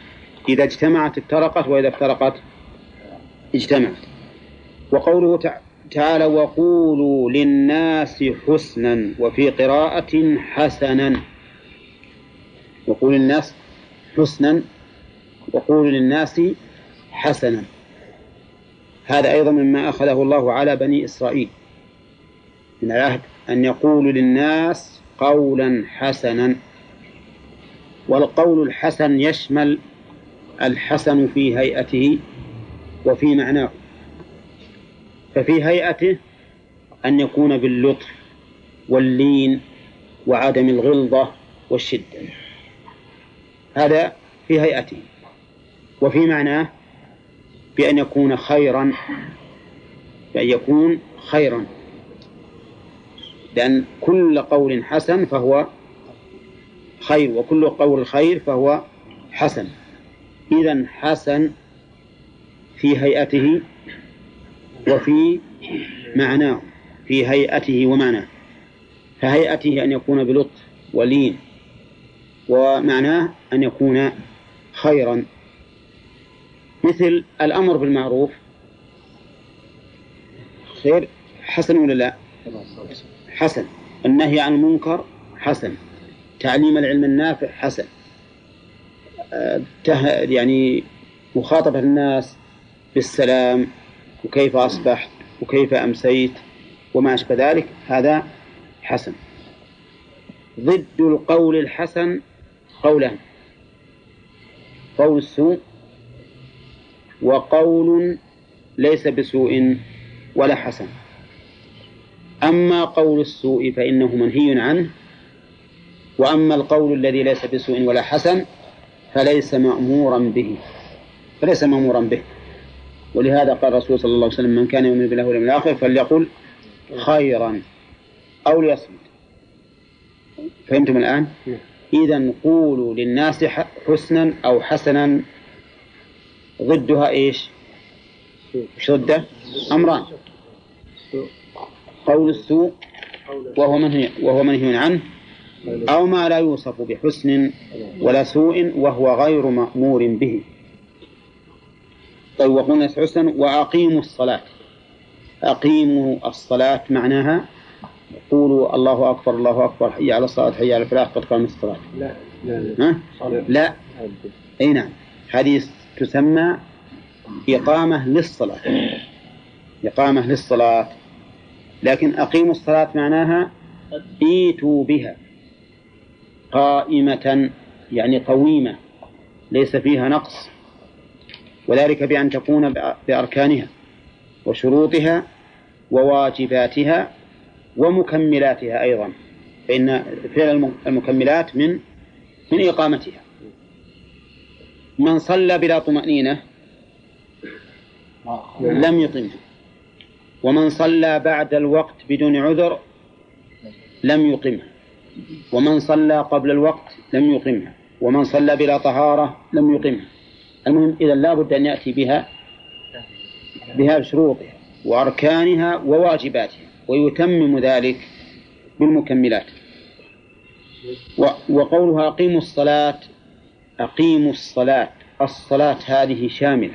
إذا اجتمعت افترقت وإذا افترقت اجتمعت. وقوله تعالى وقولوا للناس حسنا وفي قراءة حسنا. وقول للناس حسنا وقولوا للناس حسنا. هذا أيضا مما أخذه الله على بني إسرائيل. من العهد أن يقولوا للناس قولا حسنا والقول الحسن يشمل الحسن في هيئته وفي معناه ففي هيئته أن يكون باللطف واللين وعدم الغلظة والشدة. هذا في هيئته وفي معناه بأن يكون خيرا بأن يكون خيرا. لأن كل قول حسن فهو خير وكل قول خير فهو حسن. إذا حسن في هيئته وفي معناه في هيئته ومعناه. فهيئته أن يكون بلطف ولين ومعناه أن يكون خيرا. مثل الأمر بالمعروف خير حسن ولا لا؟ حسن. النهي عن المنكر حسن. تعليم العلم النافع حسن. أه يعني مخاطبة الناس بالسلام وكيف أصبحت وكيف أمسيت وما أشبه ذلك هذا حسن. ضد القول الحسن قولان قول السوء وقول ليس بسوء ولا حسن. أما قول السوء فإنه منهي عنه وأما القول الذي ليس بسوء ولا حسن فليس مأمورا به فليس مأمورا به ولهذا قال الرسول صلى الله عليه وسلم من كان يؤمن بالله واليوم الآخر فليقل خيرا أو ليصمت فهمتم الآن؟ إذا قولوا للناس حسنا أو حسنا ضدها إيش؟ ضده؟ أمران قول السوء وهو منهي وهو منهي عنه أو ما لا يوصف بحسن ولا سوء وهو غير مأمور به. طيب وقلنا حسنا وأقيموا الصلاة. أقيموا الصلاة معناها قولوا الله أكبر الله أكبر حي على الصلاة حي على الفلاح قد قامت الصلاة. لا لا ها؟ لا. أي نعم. هذه تسمى إقامة للصلاة. إقامة للصلاة. لكن أقيموا الصلاة معناها إيتوا بها قائمة يعني قويمة ليس فيها نقص. وذلك بأن تكون بأركانها وشروطها وواجباتها ومكملاتها أيضا. فإن فعل المكملات من من إقامتها. من صلى بلا طمأنينة لم يطمها ومن صلى بعد الوقت بدون عذر لم يقمها ومن صلى قبل الوقت لم يقمها ومن صلى بلا طهارة لم يقمها المهم إذا لا بد أن يأتي بها بها بشروطها وأركانها وواجباتها ويتمم ذلك بالمكملات. وقولها أقيموا الصلاة أقيموا الصلاة الصلاة هذه شاملة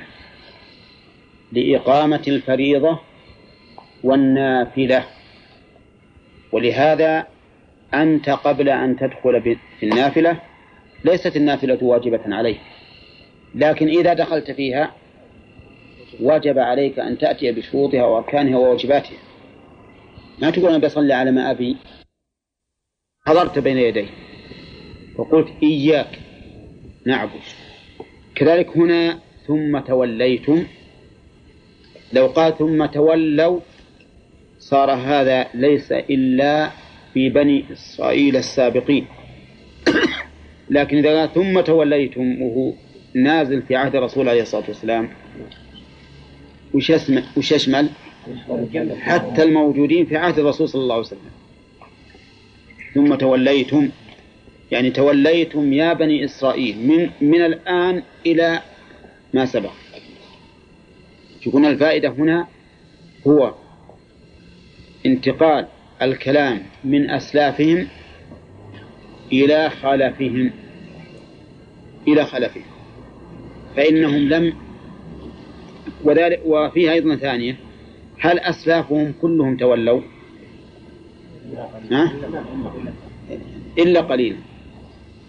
لإقامة الفريضة والنافلة. ولهذا أنت قبل أن تدخل في النافلة ليست النافلة واجبة عليك. لكن إذا دخلت فيها وجب عليك أن تأتي بشروطها وأركانها وواجباتها. ما تقول أنا بصلي على ما أبي؟ حضرت بين يدي. وقلت إياك نعبد. كذلك هنا ثم توليتم. لو قال ثم تولوا صار هذا ليس إلا في بني إسرائيل السابقين. لكن إذا قال ثم توليتم وهو نازل في عهد الرسول عليه الصلاة والسلام وش يشمل, وش يشمل؟ حتى الموجودين في عهد الرسول صلى الله عليه وسلم. ثم توليتم يعني توليتم يا بني إسرائيل من, من الآن إلى ما سبق. تكون الفائدة هنا هو انتقال الكلام من أسلافهم إلى خلفهم إلى خلفهم فإنهم لم وذلك وفيها أيضا ثانية هل أسلافهم كلهم تولوا؟ ها؟ إلا قليلا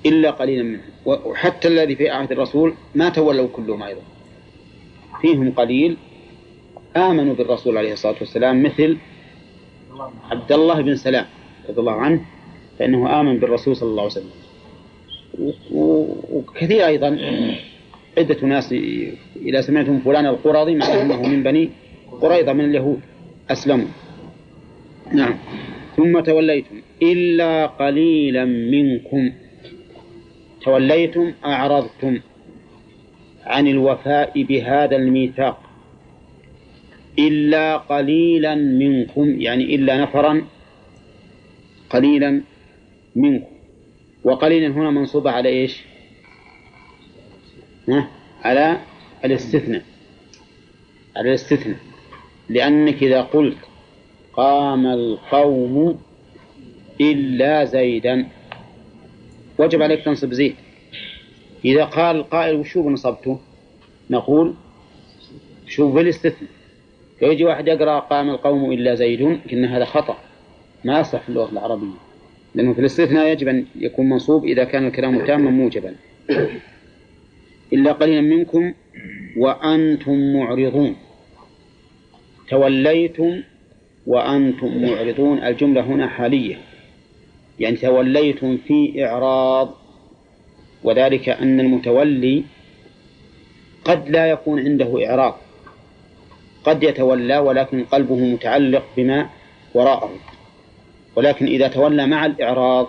إلا قليلا منهم وحتى الذي في عهد الرسول ما تولوا كلهم أيضا فيهم قليل آمنوا بالرسول عليه الصلاة والسلام مثل عبد الله بن سلام رضي الله عنه فإنه آمن بالرسول صلى الله عليه وسلم. وكثير أيضا عدة ناس إذا سمعتم فلان القرظي معناه أنه من بني قريظة من اليهود أسلموا. نعم. ثم توليتم. إلا قليلا منكم. توليتم أعرضتم عن الوفاء بهذا الميثاق. إلا قليلا منكم يعني إلا نفرا قليلا منكم. وقليلا هنا منصوبة على إيش؟ على الاستثناء. على الاستثناء. لأنك إذا قلت قام القوم إلا زيدا وجب عليك تنصب زيد. إذا قال القائل وشو نصبته نقول شوف الاستثناء فيجي واحد يقرأ قام القوم إلا زيد إن هذا خطأ. ما يصح في اللغة العربية. لأنه في الاستثناء يجب أن يكون منصوب إذا كان الكلام تاما موجبا. إلا قليلا منكم وأنتم معرضون. توليتم وأنتم معرضون. الجملة هنا حالية. يعني توليتم في إعراض وذلك أن المتولي قد لا يكون عنده إعراض قد يتولى ولكن قلبه متعلق بما وراءه. ولكن إذا تولى مع الإعراض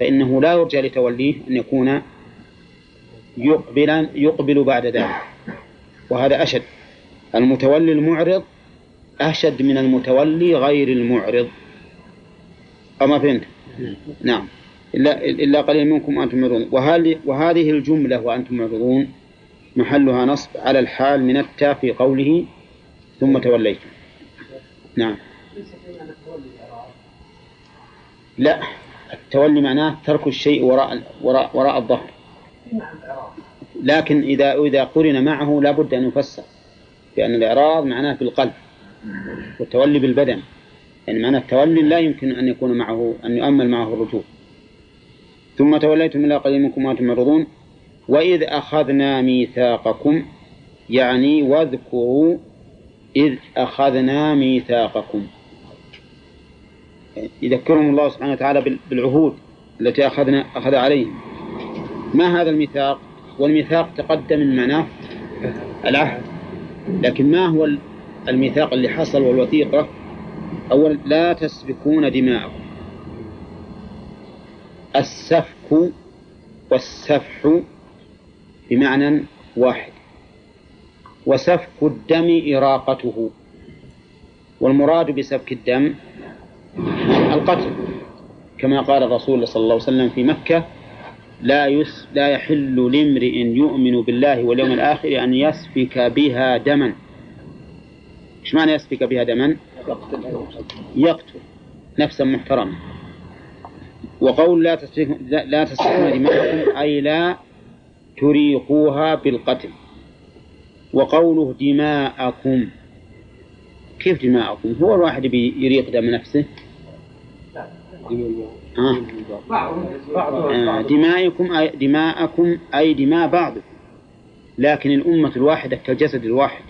فإنه لا يرجى لتوليه أن يكون يقبلا يقبل بعد ذلك. وهذا أشد. المتولي المعرض أشد من المتولي غير المعرض. أما فهمت؟ نعم. إلا إلا قليل منكم وأنتم معرضون. وهذه الجملة وأنتم معرضون محلها نصب على الحال من التاء في قوله ثم توليتم نعم. لا التولي معناه ترك الشيء وراء وراء وراء الظهر. لكن إذا إذا قرن معه لا بد أن يفسر لأن الإعراض معناه بالقلب والتولي بالبدن. يعني معنى التولي لا يمكن أن يكون معه أن يؤمل معه الرجوع. ثم توليتم إلى قليل منكم وأنتم معرضون. وإذ أخذنا ميثاقكم يعني واذكروا إذ أخذنا ميثاقكم. يذكرهم الله سبحانه وتعالى بالعهود التي أخذنا أخذ عليهم. ما هذا الميثاق؟ والميثاق تقدم من معناه العهد. لكن ما هو الميثاق اللي حصل والوثيقة؟ أول لا تسفكون دماءكم. السفك والسفح بمعنى واحد. وسفك الدم إراقته. والمراد بسفك الدم القتل. كما قال الرسول صلى الله عليه وسلم في مكة لا يس لا يحل لامرئ يؤمن بالله واليوم الآخر أن يسفك بها دما. إيش معنى يسفك بها دما؟ يقتل. نفسا محترمة. وقول لا تسفكون لا تسفكون دماءكم أي لا تريقوها بالقتل. وقوله دماءكم كيف دماءكم؟ هو الواحد يريق دم نفسه آه. آه دماءكم أي دماءكم أي دماء بعضكم لكن الأمة الواحدة كالجسد الواحد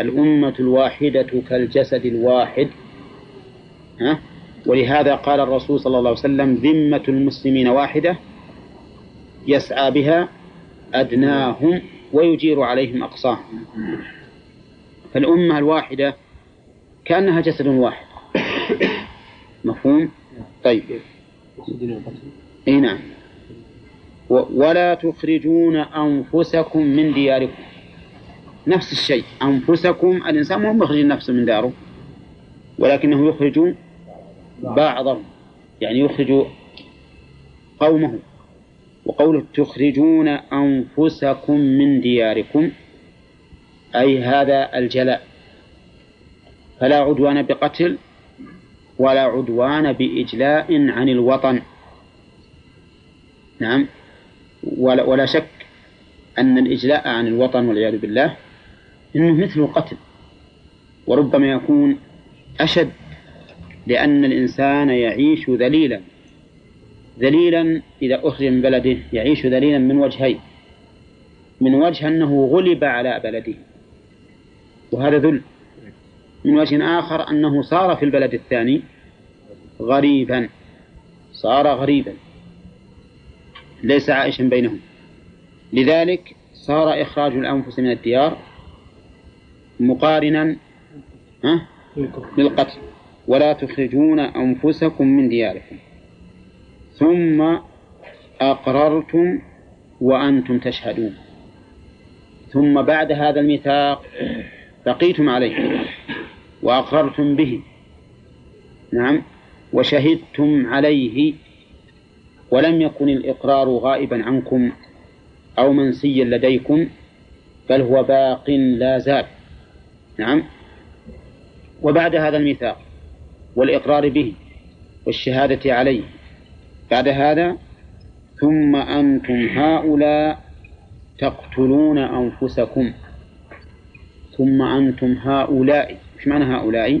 الأمة الواحدة كالجسد الواحد ها؟ ولهذا قال الرسول صلى الله عليه وسلم ذمة المسلمين واحدة يسعى بها أدناهم ويجير عليهم أقصاهم. فالأمة الواحدة كأنها جسد واحد. مفهوم؟ طيب. إي نعم. ولا تخرجون أنفسكم من دياركم. نفس الشيء. أنفسكم الإنسان مو مخرج نفسه من داره ولكنه يخرج بعضهم. يعني يخرج قومه. وقوله تخرجون أنفسكم من دياركم أي هذا الجلاء. فلا عدوان بقتل ولا عدوان بإجلاء عن الوطن. نعم. ولا, ولا شك أن الإجلاء عن الوطن والعياذ بالله إنه مثل القتل وربما يكون أشد لأن الإنسان يعيش ذليلا. ذليلا إذا أخرج من بلده يعيش ذليلا من وجهين. من وجه أنه غلب على بلده. وهذا ذل. من وجه آخر أنه صار في البلد الثاني غريبا. صار غريبا. ليس عائشا بينهم. لذلك صار إخراج الأنفس من الديار مقارنا للقتل. ولا تخرجون أنفسكم من دياركم. ثم أقررتم وأنتم تشهدون. ثم بعد هذا الميثاق بقيتم عليه وأقررتم به. نعم. وشهدتم عليه ولم يكن الإقرار غائبا عنكم أو منسيا لديكم بل هو باق لا زال. نعم. وبعد هذا الميثاق والإقرار به والشهادة عليه بعد هذا ثم أنتم هؤلاء تقتلون أنفسكم. ثم أنتم هؤلاء. إيش معنى هؤلاء؟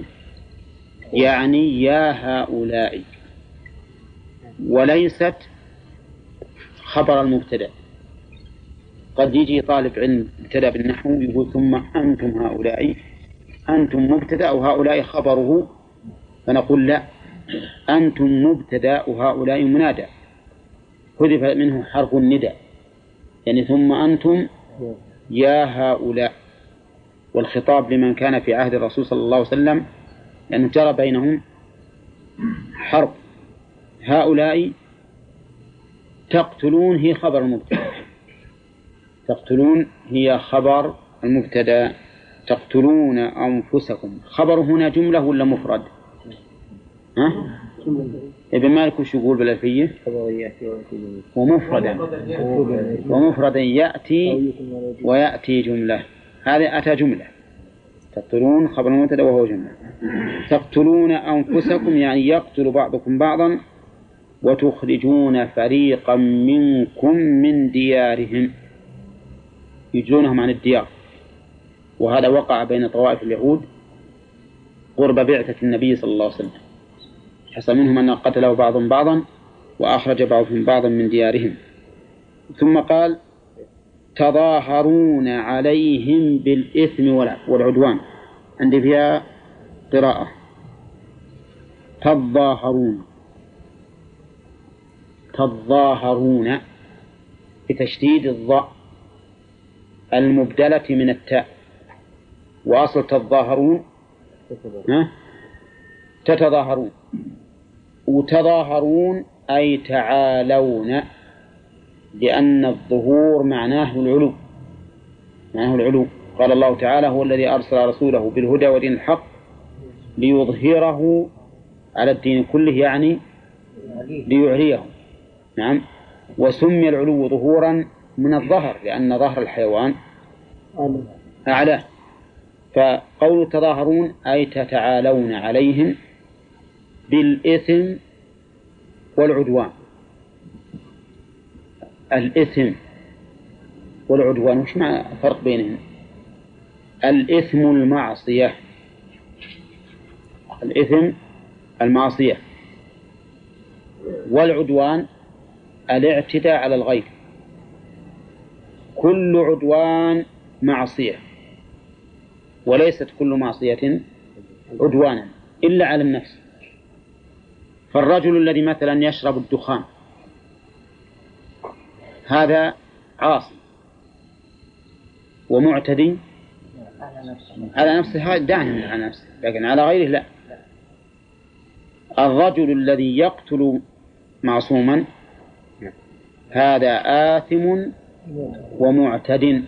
يعني يا هؤلاء. وليست خبر المبتدأ. قد يجي طالب علم ابتدأ بالنحو يقول ثم أنتم هؤلاء. أنتم مبتدأ وهؤلاء خبره. فنقول لا. أنتم مبتدأ وهؤلاء منادى. حذف منه حرف الندى. يعني ثم أنتم يا هؤلاء. والخطاب لمن كان في عهد الرسول صلى الله عليه وسلم لأنه جرى بينهم حرب هؤلاء تقتلون هي خبر المبتدأ. تقتلون هي خبر المبتدأ. تقتلون أنفسكم. خبر هنا جملة ولا مفرد؟ ها؟ ابن مالك وش يقول بالألفية؟ ومفردا. ومفردا يأتي ويأتي جملة. هذا أتى جملة. تقتلون خبر المبتدأ وهو جملة. تقتلون أنفسكم يعني يقتل بعضكم بعضا وتخرجون فريقا منكم من ديارهم. يجلونهم عن الديار. وهذا وقع بين طوائف اليهود. قرب بعثة النبي صلى الله عليه وسلم. حصل منهم أن قتله بعضهم بعضا وأخرج بعضهم بعضا من ديارهم. ثم قال تظاهرون عليهم بالإثم والعدوان. عندي فيها قراءة. تظاهرون. تظاهرون بتشديد الضاء المبدلة من التاء. وأصل تظاهرون تتظاهرون. وتظاهرون أي تعالون لأن الظهور معناه العلو معناه العلو. قال الله تعالى هو الذي أرسل رسوله بالهدى ودين الحق ليظهره على الدين كله يعني ليعليه. نعم. وسمي العلو ظهورا من الظهر لأن ظهر الحيوان أعلاه فقول تظاهرون أي تتعالون عليهم بالإثم والعدوان. الإثم والعدوان وش معنى الفرق بينهم الإثم المعصية. الإثم المعصية. والعدوان الاعتداء على الغير. كل عدوان معصية. وليست كل معصية عدوانا إلا على النفس. فالرجل الذي مثلا يشرب الدخان هذا عاصي ومعتدي على نفسه دائما على نفسه لكن على غيره لا. الرجل الذي يقتل معصوما هذا آثم ومعتد.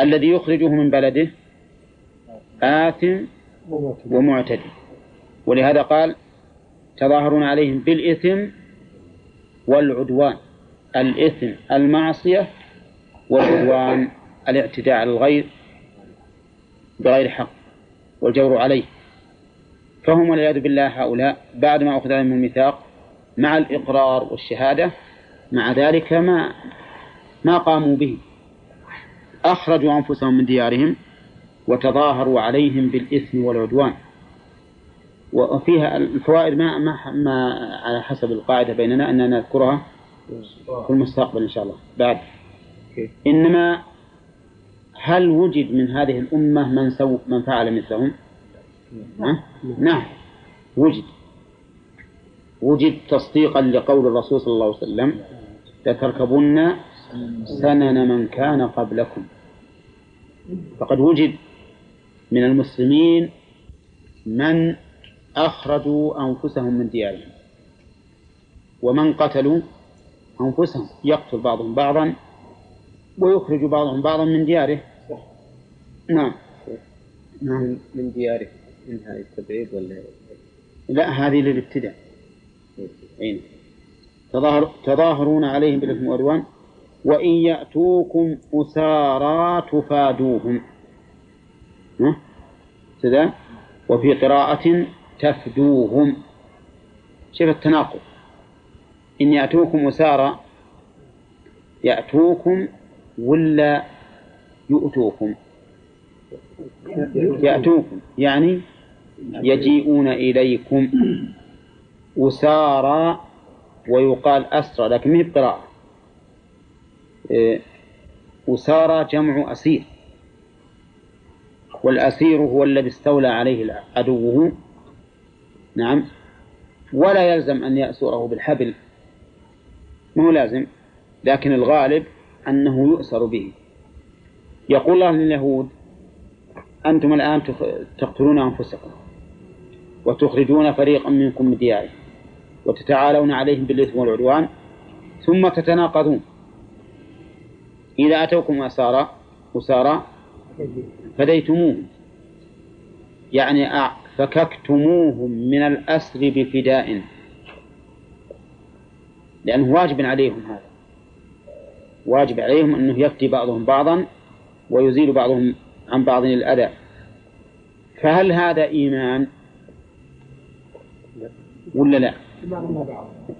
الذي يخرجه من بلده آثم ومعتدي ولهذا قال تظاهرون عليهم بالإثم والعدوان. الإثم المعصية والعدوان الاعتداء على الغير بغير حق والجور عليه. فهم والعياذ بالله هؤلاء بعد ما أخذ عليهم الميثاق مع الإقرار والشهادة مع ذلك ما ما قاموا به. أخرجوا أنفسهم من ديارهم وتظاهروا عليهم بالإثم والعدوان. وفيها الفوائد ما ما ما على حسب القاعدة بيننا أننا نذكرها في المستقبل إن شاء الله. بعد. إنما هل وجد من هذه الأمة من سو من فعل مثلهم؟ نعم. وجد. وجد تصديقا لقول الرسول صلى الله عليه وسلم لتركبن سنن من كان قبلكم. فقد وجد من المسلمين من أخرجوا أنفسهم من ديارهم. ومن قتلوا أنفسهم يقتل بعضهم بعضا ويخرج بعضهم بعضا من دياره. نعم. نعم من دياره؟ منها التبعيد ولا؟ لا هذه للابتداء. أين تظاهر تظاهرون عليهم بالإثم والعدوان. وإن يأتوكم أسارى تفادوهم. كذا وفي قراءة تفدوهم. شوف التناقض. إن يأتوكم أسارى يأتوكم ولا يؤتوكم؟ يأتوكم. يعني يجيئون إليكم أسارى ويقال أسرى لكن هي بقراءة؟ إيه، أسارى جمع أسير. والأسير هو الذي استولى عليه عدوه نعم. ولا يلزم أن يأسره بالحبل. ما هو لازم؟ لكن الغالب أنه يؤسر به. يقول الله لليهود أنتم الآن تقتلون أنفسكم وتخرجون فريقا منكم من وتتعالون عليهم بالإثم والعدوان ثم تتناقضون. إذا أتوكم أسارى أسارى فديتموهم يعني فككتموهم من الأسر بفداء. لأنه واجب عليهم هذا. واجب عليهم أنه يفتي بعضهم بعضا ويزيل بعضهم عن بعض الأذى. فهل هذا إيمان ولا لا؟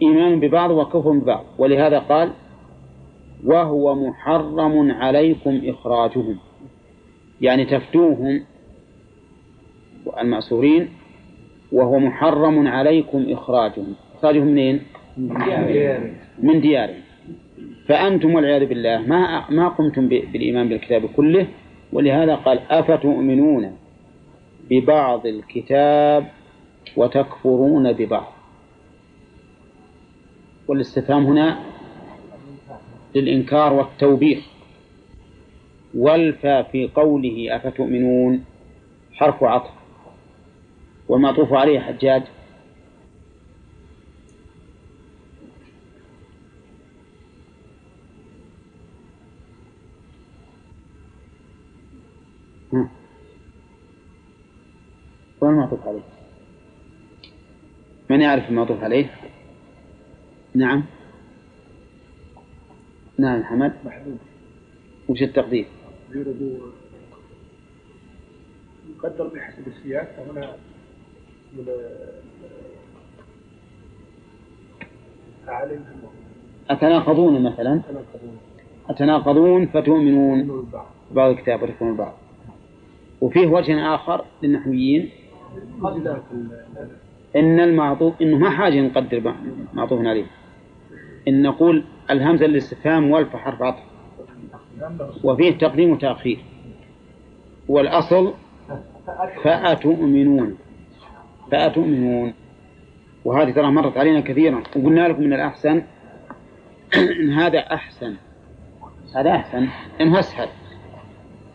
إيمان ببعض وكفر ببعض. ولهذا قال وهو محرم عليكم إخراجهم. يعني تفتوهم المأسورين وهو محرم عليكم إخراجهم. إخراجهم منين؟ من ديارهم. فأنتم والعياذ بالله ما ما قمتم بالإيمان بالكتاب كله؟ ولهذا قال أفتؤمنون ببعض الكتاب وتكفرون ببعض. والاستفهام هنا للإنكار والتوبيخ. والفا في قوله أفتؤمنون حرف عطف. والمعطوف عليه حجاج وين المعطوف عليه؟ من يعرف المعطوف عليه؟ نعم نعم حمد محدود وش التقدير؟ يقدر بحسب السياق أتناقضون مثلا؟ أتناقضون. فتؤمنون بعض الكتاب وتكون البعض. وفيه وجه آخر للنحويين. إن المعطوف إنه ما حاجة نقدر معطوف عليه. إن نقول الهمزة للاستفهام والف حرف عطف وفيه تقديم وتأخير. والأصل فأتؤمنون. فأتؤمنون وهذه ترى مرت علينا كثيرا. وقلنا لكم من الأحسن إن هذا أحسن. هذا أحسن. إنه أسهل.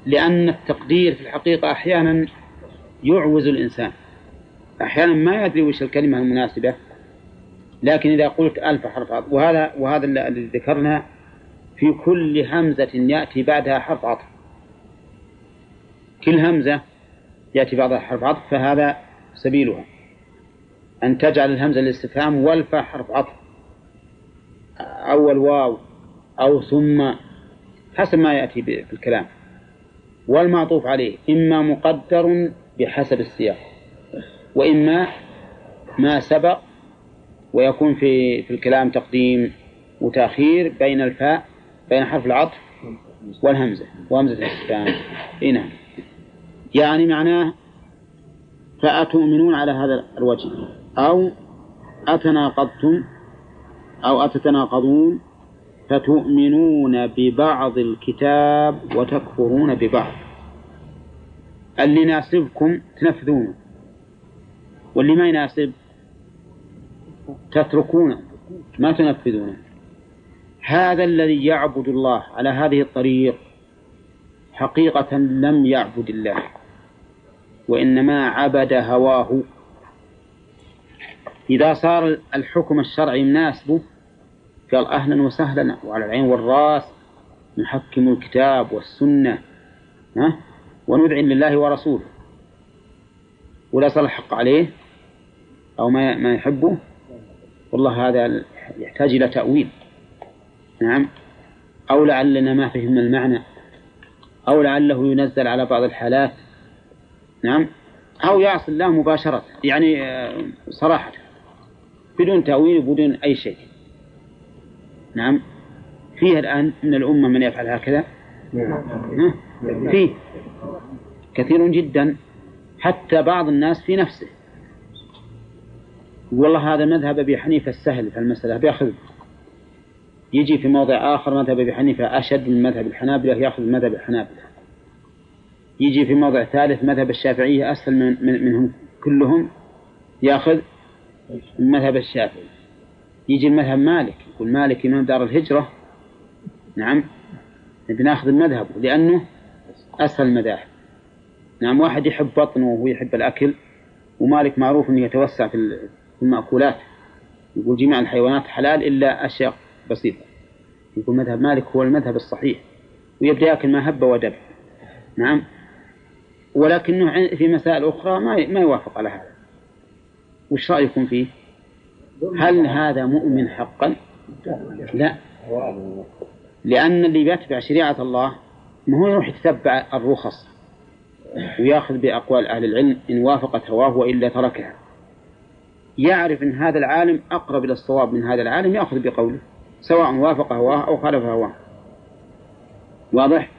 لأن التقدير في الحقيقة أحيانا يعوز الإنسان. أحيانا ما يدري وش الكلمة المناسبة. لكن إذا قلت ألف حرف عطف وهذا وهذا الذي ذكرنا في كل همزة يأتي بعدها حرف عطف. كل همزة يأتي بعدها حرف عطف فهذا سبيلها. أن تجعل الهمزة الاستفهام والفاء حرف عطف. أو الواو أو ثم حسب ما يأتي في الكلام. والمعطوف عليه إما مقدر بحسب السياق وإما ما سبق ويكون في في الكلام تقديم وتأخير بين الفاء بين حرف العطف والهمزة وهمزة الاستفهام. إيه نعم. يعني معناه فأتؤمنون على هذا الوجه. أو أتناقضتم أو أتتناقضون فتؤمنون ببعض الكتاب وتكفرون ببعض. اللي يناسبكم تنفذونه. واللي ما يناسب تتركونه ما تنفذونه. هذا الذي يعبد الله على هذه الطريق حقيقة لم يعبد الله. وإنما عبد هواه. إذا صار الحكم الشرعي مناسبه قال أهلا وسهلا وعلى العين والرأس نحكم الكتاب والسنة ها؟ وندعي لله ورسوله. ولا صار الحق عليه؟ أو ما ما يحبه؟ والله هذا يحتاج إلى تأويل. نعم. أو لعلنا ما فهمنا المعنى. أو لعله ينزل على بعض الحالات. نعم. أو يعصي الله مباشرة. يعني آه، صراحة. بدون تأويل وبدون أي شيء. نعم. فيه الآن من الأمة من يفعل هكذا؟ فيه. كثير جدا. حتى بعض الناس في نفسه. والله هذا مذهب أبي حنيفة السهل في المسألة. بيأخذ يجي في موضع آخر مذهب أبي حنيفة أشد من مذهب الحنابلة يأخذ مذهب الحنابلة. يجي في موضع ثالث مذهب الشافعية أسهل من من منهم كلهم يأخذ مذهب الشافعي. يجي المذهب مالك يقول مالك إمام دار الهجرة. نعم. بناخذ المذهب لأنه أسهل المذاهب. نعم واحد يحب بطنه وهو يحب الأكل ومالك معروف أنه يتوسع في المأكولات. يقول جميع الحيوانات حلال إلا أشياء بسيطة. يقول مذهب مالك هو المذهب الصحيح ويبدأ يأكل ما هب ودب. نعم. ولكنه في مسائل أخرى ما ما يوافق على هذا وش رأيكم فيه؟ هل هذا مؤمن حقا؟ لا لأن اللي بيتبع شريعة الله ما هو يروح يتبع الرخص ويأخذ بأقوال أهل العلم إن وافقت هواه وإلا تركها يعرف أن هذا العالم أقرب إلى الصواب من هذا العالم يأخذ بقوله سواء وافق هواه أو خالف هواه واضح؟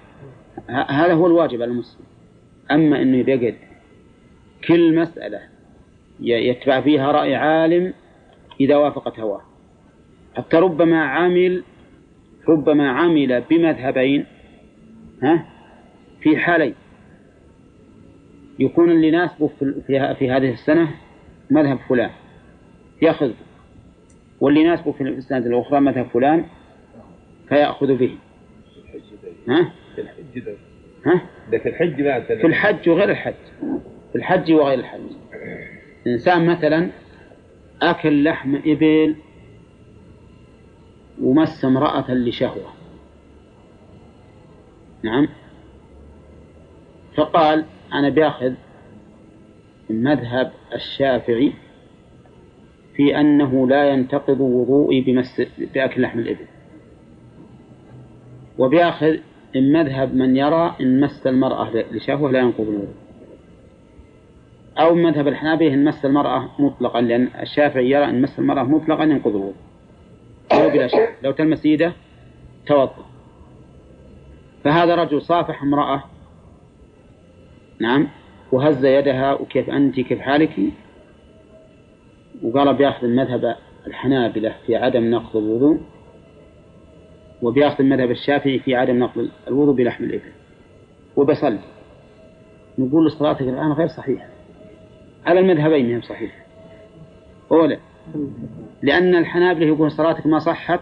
هذا هو الواجب على المسلم أما أنه يقعد كل مسألة يتبع فيها رأي عالم إذا وافقت هواه. حتى ربما عمل ربما عمل بمذهبين ها في حالين. يكون اللي يناسبه في هذه السنة مذهب فلان يأخذ واللي يناسبه في السنة الأخرى مذهب فلان فيأخذ به. ها؟ ها؟ ده في الحج بقى في الحج وغير الحج. في الحج وغير الحج. إنسان مثلا أكل لحم إبل ومس امرأة لشهوة. نعم؟ فقال أنا بأخذ مذهب الشافعي في أنه لا ينتقض وضوئي بمس بأكل لحم الإبل. وبياخذ من مذهب من يرى إن مس المرأة لشهوة لا ينقض الوضوء أو مذهب الحنابلة إن مس المرأة مطلقا لأن الشافعي يرى إن مس المرأة مطلقا ينقض الوضوء بلا شك لو تلمس يده توضأ. فهذا رجل صافح امرأة. نعم. وهز يدها وكيف أنت كيف حالك؟ وقال بياخذ المذهب الحنابلة في عدم نقض الوضوء. وبياخذ المذهب الشافعي في عدم نقض الوضوء بلحم الإبل. وبصلي. نقول صلاتك الآن غير صحيحة. على المذهبين هم صحيحة أولا لأن الحنابلة يقول صلاتك ما صحت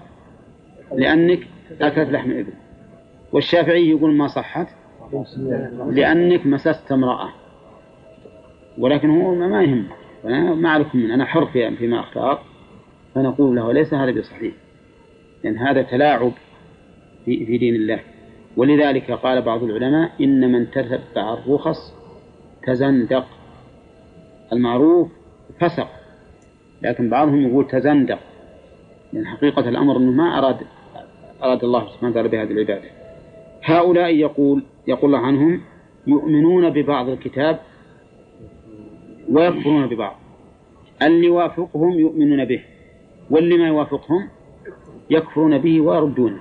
لأنك أكلت لحم الإبل. والشافعي يقول ما صحت لأنك مسست امرأة. ولكن هو ما يهم أنا ما أعرفكم من أنا حر في فيما أختار فنقول له ليس هذا بصحيح. لأن هذا تلاعب في, في دين الله. ولذلك قال بعض العلماء إن من تتبع الرخص تزندق. المعروف فسق لكن بعضهم يقول تزندق لأن حقيقة الأمر أنه ما أراد أراد الله سبحانه وتعالى بهذه العبادة. هؤلاء يقول يقول الله عنهم يؤمنون ببعض الكتاب ويكفرون ببعض. اللي يوافقهم يؤمنون به واللي ما يوافقهم يكفرون به ويردونه.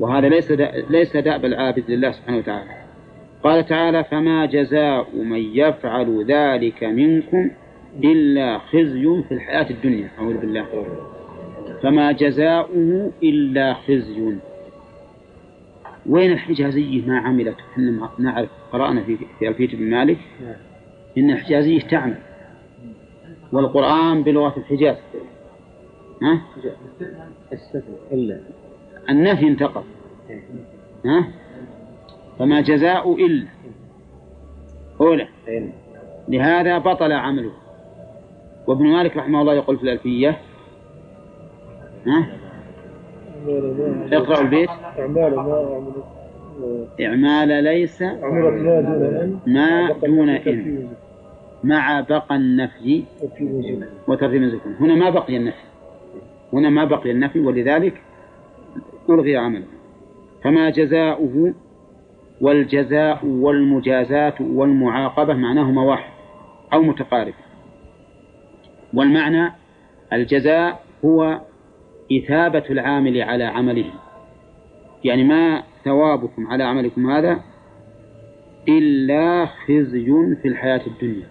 وهذا ليس ليس دأب العابد لله سبحانه وتعالى. قال تعالى فما جزاء من يفعل ذلك منكم إلا خزي في الحياة الدنيا. أعوذ بالله. فما جزاؤه إلا خزي. وين الحجازية ما عملت. إحنا نعرف. قرأنا في في ألفية بن مالك. إن الحجازية تعمل والقرآن بلغة الحجاز. ها؟ إلا النفي انتقض. ها؟ فما جزاء إلا. أولى. لهذا بطل عمله. وابن مالك رحمه الله يقول في الألفية. ها؟ اقرأوا البيت. إعمال ليس ما دون إن مع بقى النفي وترتيب الزكون هنا ما بقي النفي. هنا ما بقي النفي ولذلك ألغي عمله. فما جزاؤه والجزاء والمجازاة والمعاقبة معناهما واحد أو متقارب. والمعنى الجزاء هو إثابة العامل على عمله. يعني ما ثوابكم على عملكم هذا إلا خزي في الحياة الدنيا.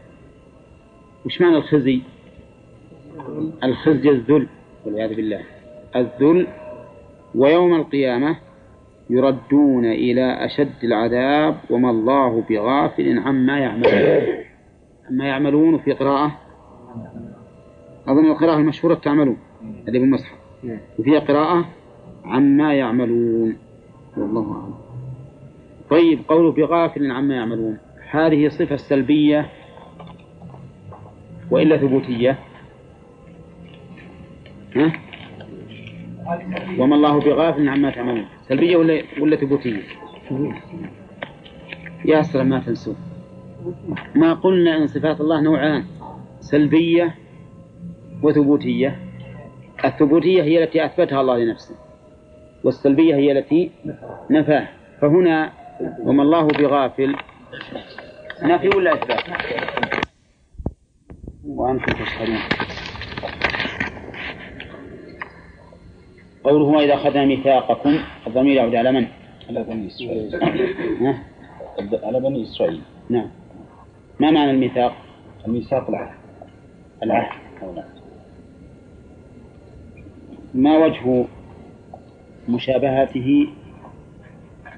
وش معنى الخزي؟ الخزي الذل. والعياذ بالله. الذل ويوم القيامة يردون إلى أشد العذاب وما الله بغافل عما يعملون. عما يعملون في قراءة. أظن القراءة المشهورة تعملون. هذه بالمصحف. وفيها قراءة عما يعملون. والله أعلم. طيب قوله بغافل عما يعملون. هذه صفة سلبية وإلا ثبوتية؟ ها؟ وما الله بغافل عما تعملون. سلبية ولا ولا ثبوتية؟ يا سلام ما تنسوا ما قلنا إن صفات الله نوعان سلبية وثبوتية. الثبوتية هي التي أثبتها الله لنفسه والسلبية هي التي نفاه فهنا وما الله بغافل نفي ولا إثبات؟ وأنتم تشهدون قوله وإذا أخذنا ميثاقكم الضمير يعود على من؟ على بني إسرائيل؟ على بني إسرائيل نعم ما معنى الميثاق؟ الميثاق العهد العهد ما وجه مشابهته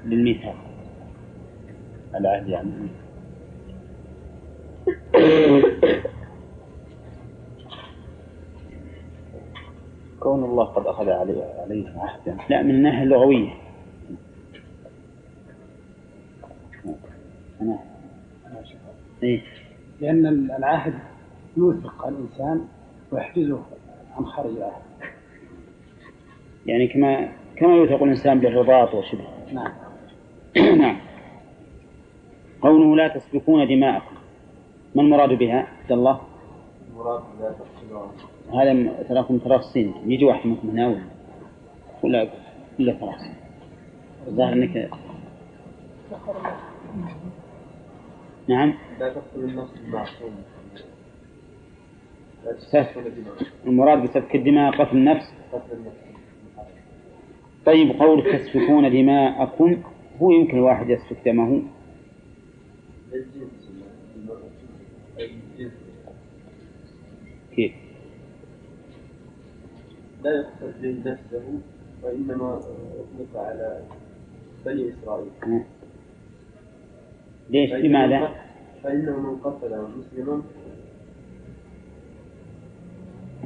للميثاق؟ العهد يعني كون الله قد أخذ عليه عليه عهدا. لا من الناحية اللغوية أنا إيه. لأن العهد يوثق الإنسان ويحجزه عن خارج العهد. يعني كما كما يوثق الإنسان بالرباط وشبه نعم. نعم. قوله لا تسفكون دماءكم. ما المراد بها؟ عبد الله؟ هذا تراكم تراصين يجي واحد منكم هنا ولا ولا ولا تراص الظاهر انك نعم. لا سفك. تسفكون دماء المراد بسفك الدماء قتل النفس. طيب قول تسفكون دماءكم. هو يمكن الواحد يسفك دمه. الجنس أي الجنس كيف؟ لا يقصد به نفسه وإنما أطلق على بني إسرائيل ها. ليش؟ لماذا؟ فإنه من قتل مسلما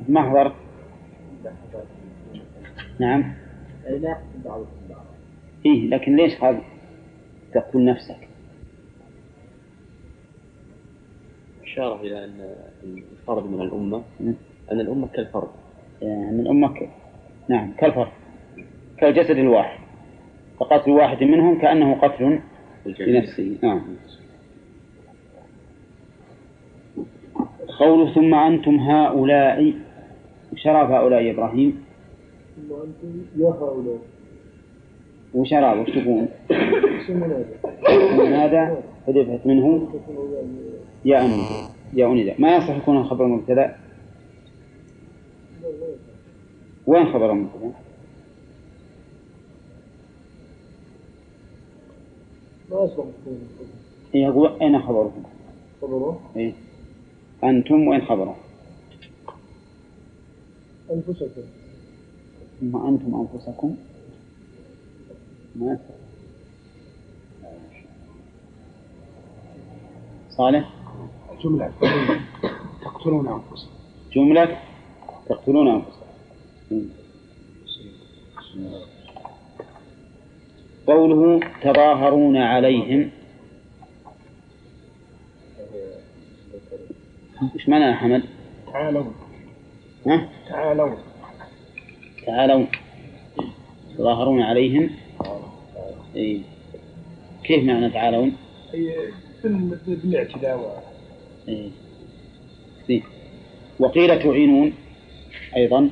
محضر نعم أي لا يقتل بعضهم بعضا إيه لكن ليش قال تقتل نفسك؟ إشارة إلى أن الفرد من الأمة. أن الأمة كالفرد يعني من أمك نعم كالفرد كالجسد الواحد. فقتل واحد منهم كأنه قتل لنفسه. نعم. قوله ثم أنتم هؤلاء شراب هؤلاء يا إبراهيم؟ ثم أنتم يا هؤلاء. وشراب وش تكون منادى. حذفت منه. يا أني يا أني ما يصح يكون الخبر مبتدأ وين خبر مبتدأ؟ ما إيه يقول أين خبركم؟ خبره؟ إيه. أنتم وين خبره؟ أنفسكم. ثم أنتم أنفسكم؟ ما. صالح؟ جملة. تقتلون أنفسكم. جملة؟ تقتلون أنفسكم. قوله تظاهرون عليهم إيش معنى يا حمد؟ تعالوا ها؟ تعالوا تعالوا تظاهرون عليهم إيه. كيف معنى تعالون؟ أي بال- بالاعتداء. إيه. وقيل تعينون أيضا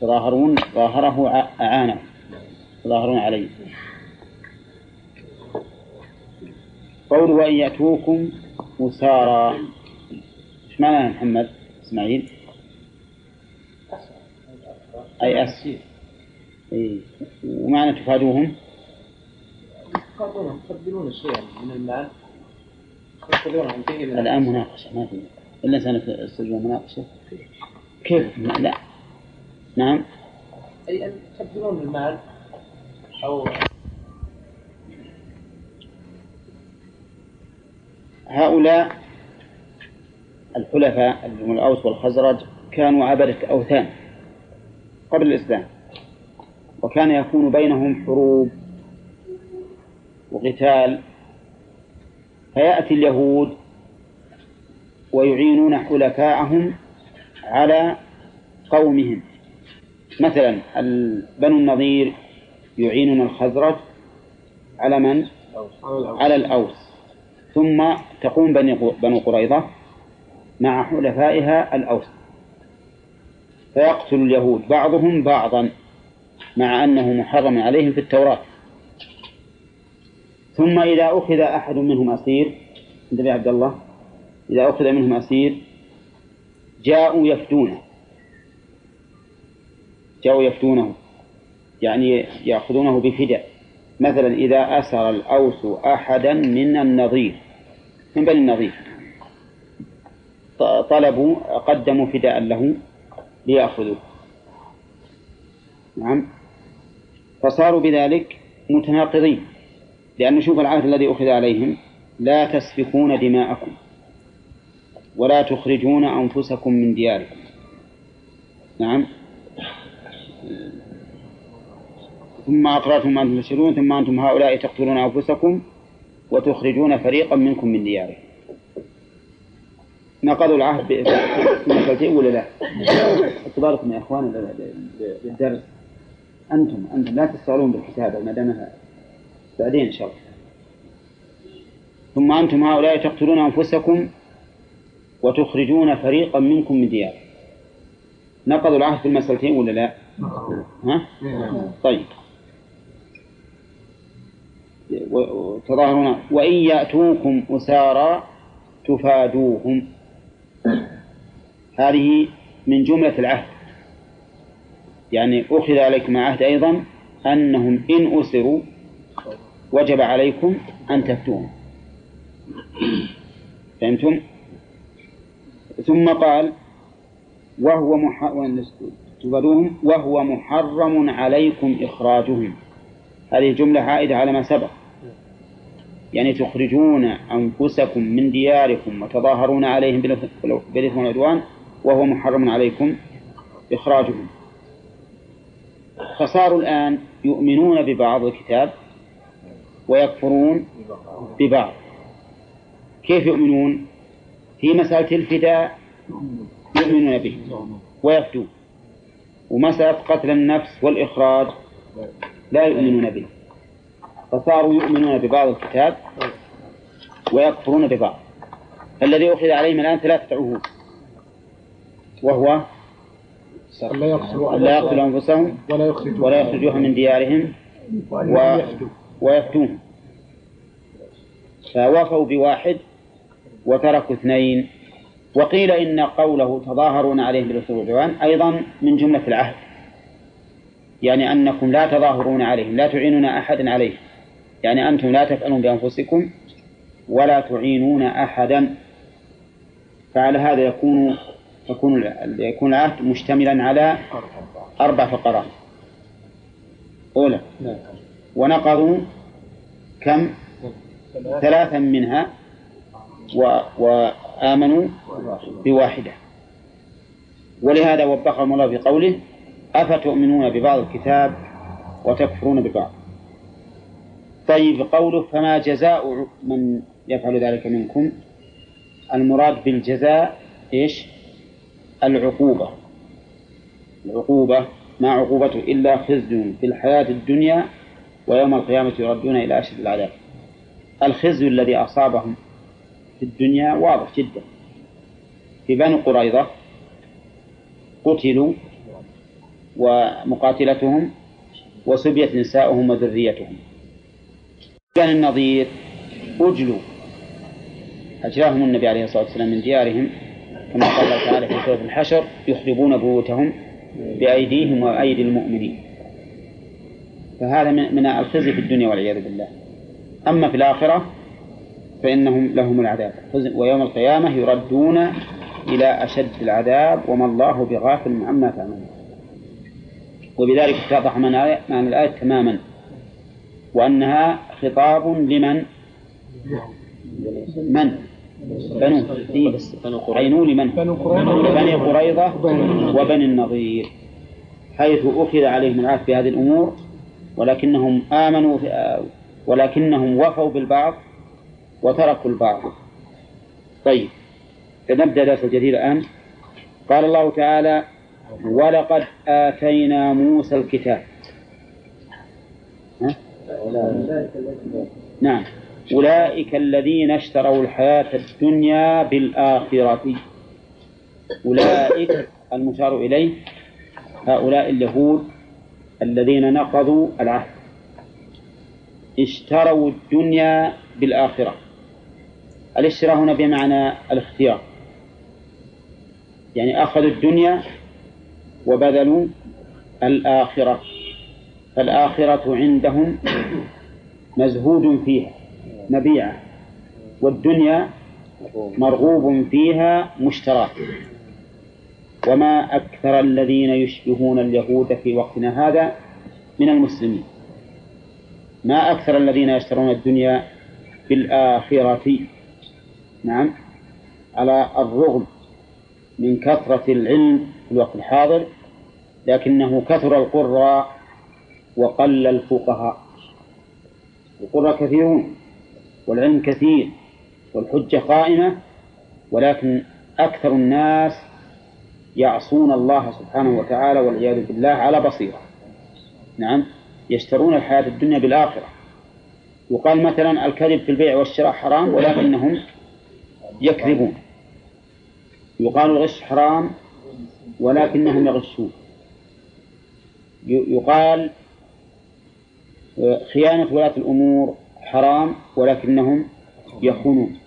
تظاهرون ظاهره أعانه تظاهرون عليه. قول وإن يأتوكم أسارى إيش معنى محمد؟ إسماعيل؟ أي أس. إيه. ومعنى تفادوهم؟ يقبلون شيئا من المال. يأخذون عن الآن مناقشة ما في. إلا سنة مناقشة. كيف؟ لا. نعم. أي أن يقبلون المال أو هؤلاء الحلفاء اللي هم الأوس والخزرج كانوا عبدة أوثان قبل الإسلام وكان يكون بينهم حروب وقتال فيأتي اليهود ويعينون حلفاءهم على قومهم. مثلا بنو النضير يعينون الخزرج على من؟ على الأوس. ثم تقوم بنو قريظة مع حلفائها الأوس. فيقتل اليهود بعضهم بعضا مع أنه محرم عليهم في التوراة. ثم إذا أخذ أحد منهم أسير انتبه عبد الله إذا أخذ منهم أسير جاءوا يفدونه جاءوا يفدونه يعني يأخذونه بفداء مثلا إذا أسر الأوس أحدا من النظير من بني النظير طلبوا قدموا فداء له ليأخذوه. نعم. فصاروا بذلك متناقضين لأن شوف العهد الذي أخذ عليهم لا تسفكون دماءكم ولا تخرجون أنفسكم من دياركم. نعم. ثم أقررتم أنتم تشرون ثم أنتم هؤلاء تقتلون أنفسكم وتخرجون فريقا منكم من ديارهم. نقضوا العهد ب- في المسألتين ولا لا؟ بالكم يا ل- للدرس أنتم أنتم لا تشتغلون بالكتابة ما دامها بعدين إن شاء الله. ثم أنتم هؤلاء تقتلون أنفسكم وتخرجون فريقا منكم من ديارهم. نقضوا العهد في المسألتين ولا لا؟ ها؟ طيب. تظاهرون وإن يأتوكم أسارى تفادوهم. هذه من جملة العهد. يعني أخذ عليكم عهد أيضا أنهم إن أسروا وجب عليكم أن تفتوهم. فهمتم؟ ثم قال وهو مح... تفادوهم وهو محرم عليكم إخراجهم. هذه الجملة عائدة على ما سبق. يعني تخرجون أنفسكم من دياركم وتظاهرون عليهم بالإثم والعدوان وهو محرم عليكم إخراجهم. فصاروا الآن يؤمنون ببعض الكتاب ويكفرون ببعض. كيف يؤمنون؟ في مسألة الفداء يؤمنون به ويفدون. ومسألة قتل النفس والإخراج لا يؤمنون به. فصاروا يؤمنون ببعض الكتاب ويكفرون ببعض. الذي أخذ عليهم الآن ثلاثة عهود. وهو لا يقتلوا أنفسهم ولا يخرجوا ولا يخرجوهم من ديارهم و... ويفتون فوفوا بواحد وتركوا اثنين. وقيل إن قوله تظاهرون عليهم بالأسلوب والعدوان أيضا من جملة العهد. يعني أنكم لا تظاهرون عليهم لا تعينون أحدا عليهم يعني أنتم لا تفعلون بأنفسكم ولا تعينون أحدا. فعلى هذا يكون يكون يكون العهد مشتملا على أربع فقرات. أولى ونقضوا كم؟ ثلاثا منها و... وآمنوا بواحدة. ولهذا وبخهم الله في قوله أفتؤمنون ببعض الكتاب وتكفرون ببعض؟ طيب قوله فما جزاء من يفعل ذلك منكم؟ المراد بالجزاء إيش؟ العقوبة. العقوبة ما عقوبته إلا خزي في الحياة الدنيا ويوم القيامة يردون إلى أشد العذاب. الخزي الذي أصابهم في الدنيا واضح جدا. في بني قريظة قتلوا ومقاتلتهم وسبيت نساؤهم وذريتهم. كان النظير أجلوا أجلاهم النبي عليه الصلاة والسلام من ديارهم كما قال تعالى في سورة الحشر يخربون بيوتهم بأيديهم وأيدي المؤمنين. فهذا من الخزي في الدنيا والعياذ بالله. أما في الآخرة فإنهم لهم العذاب ويوم القيامة يردون إلى أشد العذاب وما الله بغافل عما تعملون وبذلك اتضح معنى معنى الآية تماما وأنها خطاب لمن؟ من؟ بنو إيه عينوا لمن؟ بنو قريظة بني قريظة وبني النضير حيث أخذ عليهم العهد في هذه الأمور ولكنهم آمنوا في ولكنهم وفوا بالبعض وتركوا البعض. طيب فنبدأ درس الجديد الآن. قال الله تعالى ولقد آتينا موسى الكتاب. ها؟ نعم. أولئك الذين اشتروا الحياة الدنيا بالآخرة. أولئك المشار إليه هؤلاء اليهود الذين نقضوا العهد. اشتروا الدنيا بالآخرة. الاشتراء هنا بمعنى الاختيار. يعني أخذوا الدنيا وبذلوا الآخرة. فالآخرة عندهم مزهود فيها مبيعة. والدنيا مرغوب فيها مشتراه وما أكثر الذين يشبهون اليهود في وقتنا هذا من المسلمين. ما أكثر الذين يشترون الدنيا بالآخرة نعم. على الرغم من كثرة العلم في الوقت الحاضر لكنه كثر القراء وقل الفقهاء. القراء كثيرون والعلم كثير والحجة قائمة ولكن أكثر الناس يعصون الله سبحانه وتعالى والعياذ بالله على بصيرة. نعم. يشترون الحياة الدنيا بالآخرة. يقال مثلا الكذب في البيع والشراء حرام ولكنهم يكذبون. يقال الغش حرام ولكنهم يغشون. يقال خيانة ولاة الأمور حرام ولكنهم يخونون.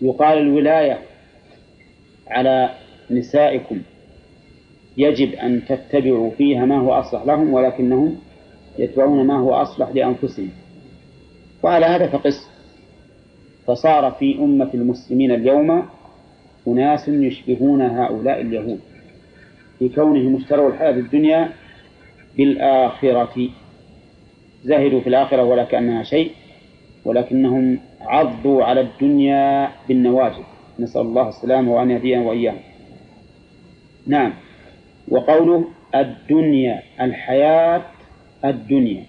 يقال الولاية على نسائكم يجب أن تتبعوا فيها ما هو أصلح لهم ولكنهم يتبعون ما هو أصلح لأنفسهم. وعلى هذا فقس. فصار في أمة المسلمين اليوم أناس يشبهون هؤلاء اليهود في كونهم اشتروا الحياة الدنيا بالآخرة. زهدوا في الآخرة ولا كأنها شيء ولكنهم عضوا على الدنيا بالنواجذ. نسأل الله السلامة وأن يهدينا وإياهم. نعم. وقوله الدنيا الحياة الدنيا.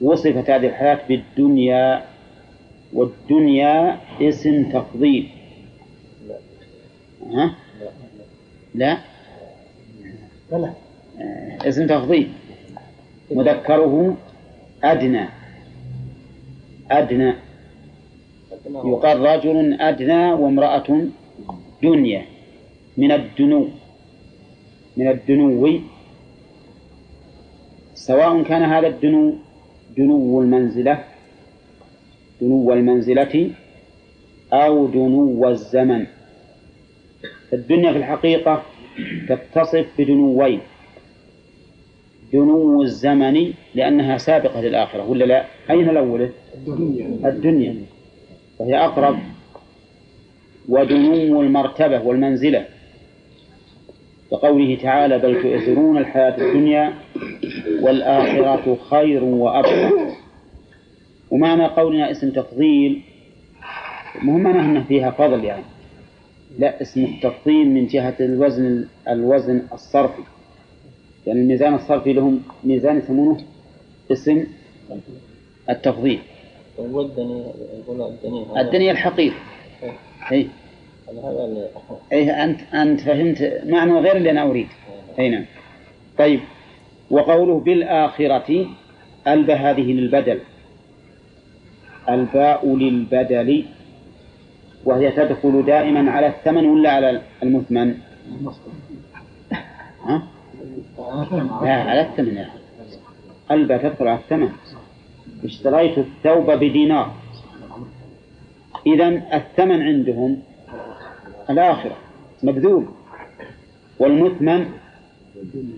وصفت هذه الحياة بالدنيا والدنيا اسم تفضيل. ها؟ لا. لا اسم تفضيل. مذكره أدنى. أدنى. يقال رجل أدنى وامرأة دنيا. من الدنو. من الدنو. سواء كان هذا الدنو دنو المنزلة دنو المنزلة أو دنو الزمن. الدنيا في الحقيقة تتصف بدنوين. دنو الزمن لأنها سابقة للآخرة ولا لا؟ أين الأولى؟ الدنيا. الدنيا. وهي أقرب. ودنو المرتبة والمنزلة. كقوله تعالى بل تؤثرون الحياة الدنيا والآخرة خير وأبقى. ومعنى قولنا اسم تفضيل مو معناه أنه فيها فضل يعني. لا اسم التفضيل من جهة الوزن الوزن الصرفي. يعني الميزان الصرفي لهم ميزان يسمونه اسم التفضيل. الدنيا الحقير. اي اي أنت أنت فهمت معنى غير اللي أنا أريد. اي نعم. طيب. وقوله بالآخرة ألب هذه للبدل. الباء للبدل وهي تدخل دائما على الثمن ولا على المثمن؟ ها؟ لا على الثمن. يا الباء تدخل على الثمن. اشتريت الثوب بدينار. إذا الثمن عندهم الآخرة مبذول. والمثمن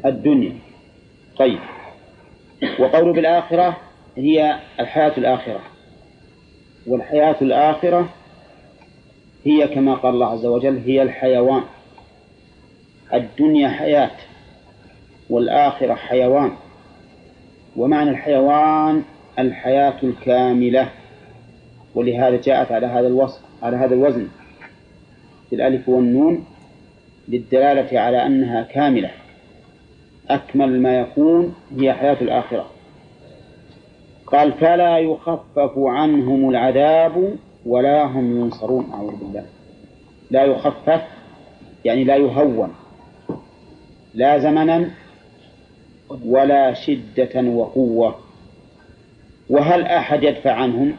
الدنيا. طيب. وقول بالآخرة هي الحياة الآخرة. والحياة الآخرة هي كما قال الله عز وجل هي الحيوان. الدنيا حياة والآخرة حيوان. ومعنى الحيوان الحياة الكاملة. ولهذا جاءت على هذا الوصف على هذا الوزن بالألف والنون للدلالة على أنها كاملة. أكمل ما يكون هي حياة الآخرة. قال فلا يخفف عنهم العذاب ولا هم ينصرون أعوذ بالله. لا يخفف يعني لا يهون لا زمنا ولا شدة وقوة. وهل أحد يدفع عنهم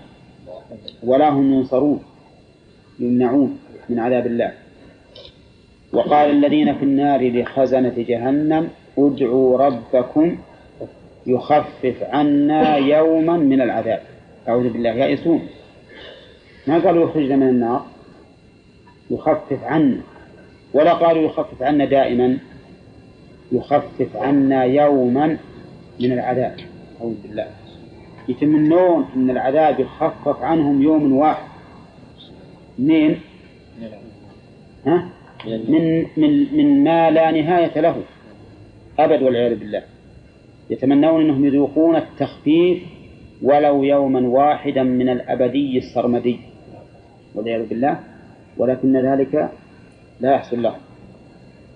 ولا هم ينصرون؟ يمنعون من عذاب الله. وقال الذين في النار لخزنة جهنم ادعوا ربكم يخفف عنا يوما من العذاب. أعوذ بالله يائسون ما قالوا يخرجنا من النار؟ يخفف عنا. ولا قالوا يخفف عنا دائما. يخفف عنا يوما من العذاب. أعوذ بالله. يتمنون أن العذاب يخفف عنهم يوم واحد. منين؟ ها؟ من من من ما لا نهاية له. أبد والعياذ بالله. يتمنون أنهم يذوقون التخفيف ولو يوما واحدا من الأبدي السرمدي. والعياذ بالله. ولكن ذلك لا يحصل لهم.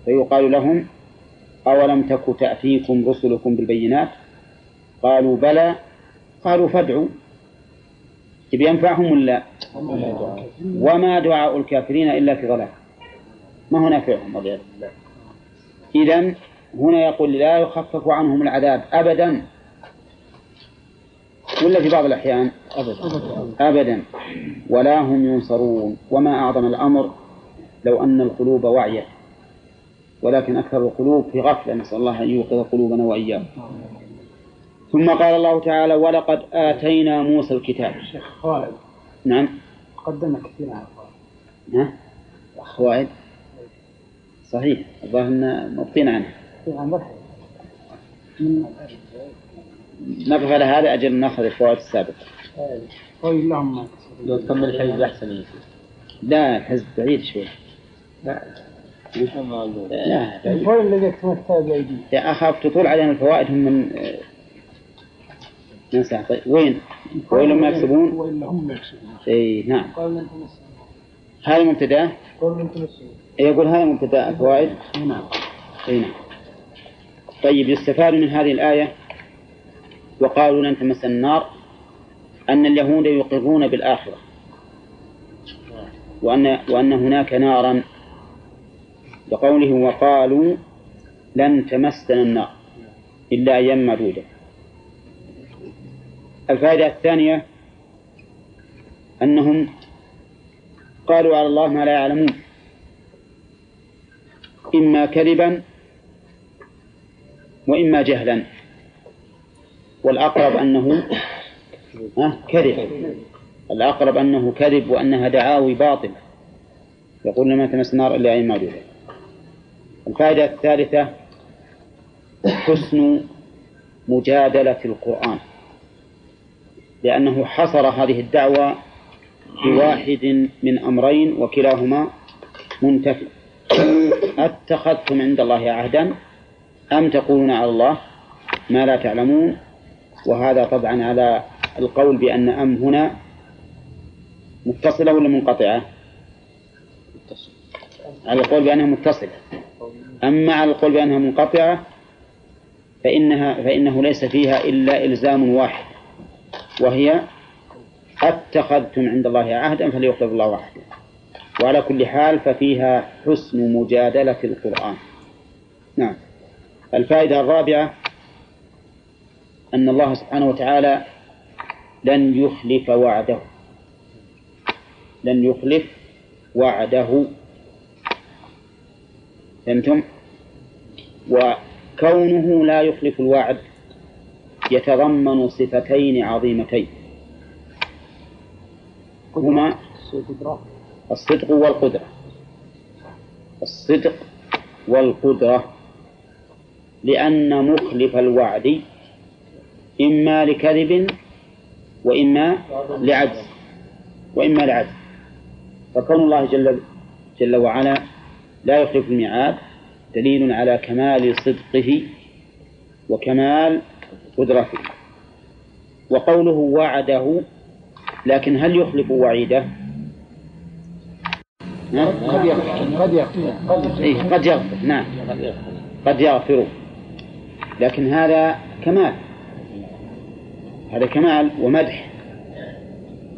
فيقال لهم أولم تك تأتيكم رسلكم بالبينات؟ قالوا بلى. قالوا فادعوا. تبي ينفعهم ولا؟ وما دعاء الكافرين إلا في ضلال. ما هو نافعهم والعياذ بالله. إذا هنا يقول لا يخفف عنهم العذاب أبدا. ولا في بعض الأحيان أبدا. أبدا. ولا هم ينصرون. وما أعظم الأمر لو أن القلوب وعيت ولكن أكثر القلوب في غفلة. نسأل الله أن يوقظ قلوبنا وإياكم. ثم قال الله تعالى ولقد آتينا موسى الكتاب. شيخ خالد. نعم. قدمنا كثير عن الخالد ها؟ خوائد صحيح. الظاهر أن مبطين عنه. من نقف على هذا أجل نأخذ الفوائد السابقة. خير لهم ما كسبوا لو تكمل الحزب أحسن يا شيخ. لا الحزب بعيد شوي. لا. لا. الفوائد الذي يكتبون بأيديه يا أخاف تطول علينا الفوائد هم من ننسى. طيب وين؟ وين لما يكسبون؟ وإلا هم يكسبون. إي نعم. هذا مبتدأ؟ يقول هذا مبتدأ الفوائد؟ نعم. إي نعم. طيب يستفاد من هذه الآية؟ وقالوا لن تمس النار أن اليهود يقرون بالآخرة. وأن وأن هناك نارا. لقوله وقالوا لن تمسنا النار إلا أيام معدودة. الفائدة الثانية أنهم قالوا على الله ما لا يعلمون. إما كذبا وإما جهلا. والأقرب أنه كذب. الأقرب أنه كذب وأنها دعاوي باطلة يقول لما تمس النار إلا عين معدودة الفائدة الثالثة حسن مجادلة القرآن. لأنه حصر هذه الدعوة بواحد من أمرين وكلاهما منتفي. أتخذتم عند الله عهدا أم تقولون على الله ما لا تعلمون؟ وهذا طبعا على القول بأن أم هنا متصلة ولا منقطعة؟ على القول بأنها متصلة. أما على القول بأنها منقطعة فإنها فإنه ليس فيها إلا إلزام واحد وهي اتخذتم عند الله عهدا فليخلف الله عهدا. وعلى كل حال ففيها حسن مجادلة القرآن. نعم. الفائدة الرابعة أن الله سبحانه وتعالى لن يخلف وعده. لن يخلف وعده. فهمتم؟ وكونه لا يخلف الوعد يتضمن صفتين عظيمتين. هما الصدق والقدرة. الصدق والقدرة. لأن مخلف الوعد إما لكذب وإما لعجز وإما لعجز. فكون الله جل جل وعلا لا يخلف الميعاد دليل على كمال صدقه وكمال قدرته. وقوله وعده لكن هل يخلف وعيده؟ قد يغفر قد يغفر إيه قد يغفر نعم. قد يغفر. لكن هذا كمال. هذا كمال ومدح.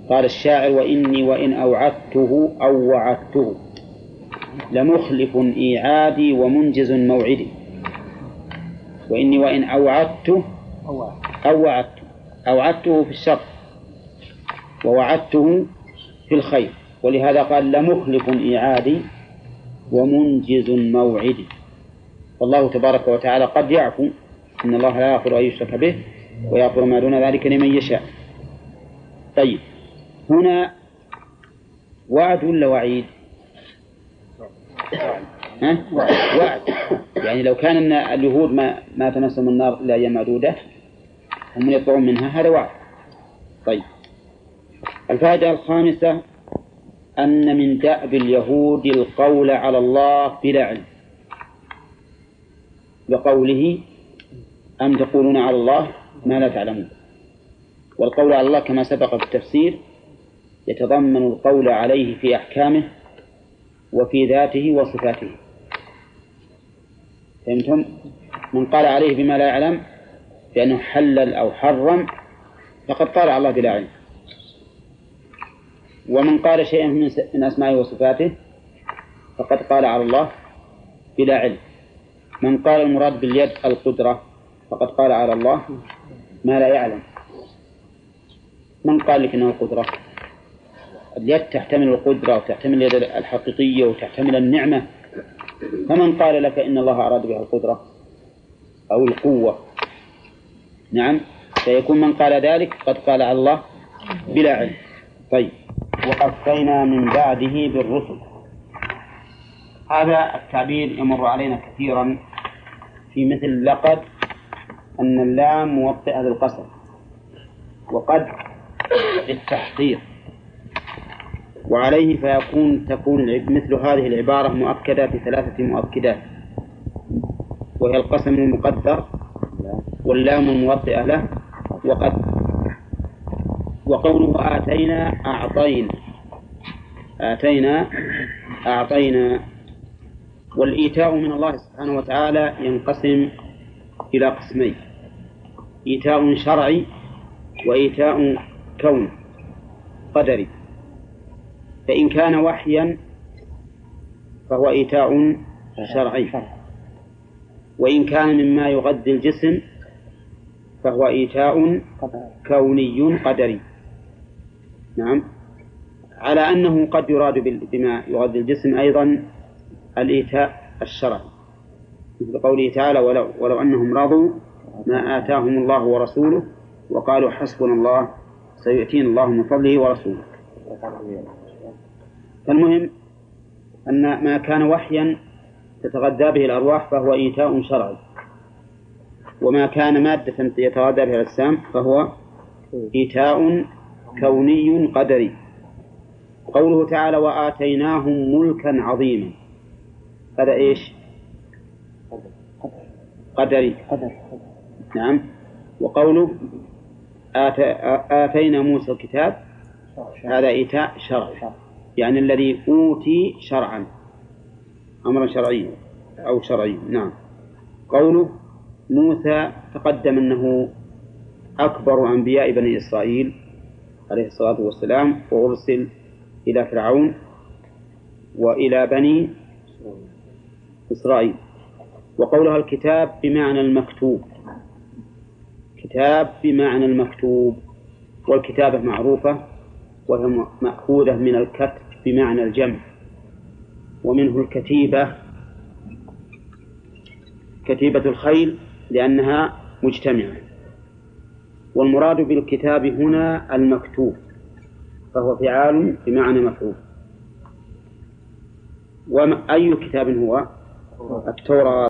قال الشاعر وإني وإن أوعدته أو وعدته لمخلف إيعادي ومنجز موعدي. وإني وإن أوعدته أو وعدته. أوعدته في الشر ووعدته في الخير. ولهذا قال لمخلف إيعادي ومنجز موعدي. والله تبارك وتعالى قد يعفو إن الله لا يغفر أن يشرك به ويغفر ما دون ذلك لمن يشاء. طيب هنا وعد ولا وعيد؟ ها؟ وعد. يعني لو كان إن اليهود ما ما تمسهم النار إلا أيام معدودة هم يطلعون منها هذا وعد. طيب. الفائدة الخامسة أن من دأب اليهود القول على الله بلا علم. بقوله أم تقولون على الله ما لا تعلمون؟ والقول على الله كما سبق في التفسير يتضمن القول عليه في أحكامه وفي ذاته وصفاته. فهمتم؟ من قال عليه بما لا يعلم بأنه حلل أو حرم فقد قال على الله بلا علم. ومن قال شيئا من أسمائه وصفاته فقد قال على الله بلا علم. من قال المراد باليد القدرة فقد قال على الله ما لا يعلم. من قال لك إنه القدرة؟ اليد تحتمل القدرة وتحتمل اليد الحقيقية وتحتمل النعمة. فمن قال لك إن الله أراد بها القدرة أو القوة؟ نعم. فيكون من قال ذلك قد قال على الله بلا علم. طيب. وقفينا من بعده بالرسل. هذا التعبير يمر علينا كثيرا في مثل لقد أن اللام موطئة للقصر. وقد للتحقيق. وعليه فيكون تكون مثل هذه العبارة مؤكدة بثلاثة مؤكدات. وهي القسم المقدر واللام الموطئة له. وقد وقوله آتينا أعطينا. آتينا أعطينا. والإيتاء من الله سبحانه وتعالى ينقسم إلى قسمين. إيتاء شرعي وإيتاء كون قدري. فإن كان وحيا فهو إيتاء شرعي. وإن كان مما يغذي الجسم فهو إيتاء كوني قدري. نعم. على أنه قد يراد بما يغذي الجسم أيضا الإيتاء الشرعي. مثل قوله تعالى ولو, ولو أنهم رضوا ما آتاهم الله ورسوله وقالوا حسبنا الله سيؤتينا الله من فضله ورسوله. فالمهم أن ما كان وحيا تتغذى به الأرواح فهو إيتاء شرعي. وما كان مادة يتغذى بها الأجسام فهو إيتاء كوني قدري. قوله تعالى وآتيناهم ملكا عظيما هذا إيش؟ قدري. نعم. وقوله آت... آتينا موسى الكتاب هذا إيتاء شرعي يعني الذي أوتي شرعا أمرا شرعيا أو شرعيا. نعم. قوله موسى تقدم أنه أكبر أنبياء بني إسرائيل عليه الصلاة والسلام وأرسل إلى فرعون وإلى بني إسرائيل. وقولها الكتاب بمعنى المكتوب. كتاب بمعنى المكتوب والكتابة معروفة وهي مأخوذة من الكتب بمعنى الجمع. ومنه الكتيبة كتيبة الخيل لأنها مجتمعة. والمراد بالكتاب هنا المكتوب فهو فعال بمعنى مفعول. وأي كتاب هو؟ التوراة.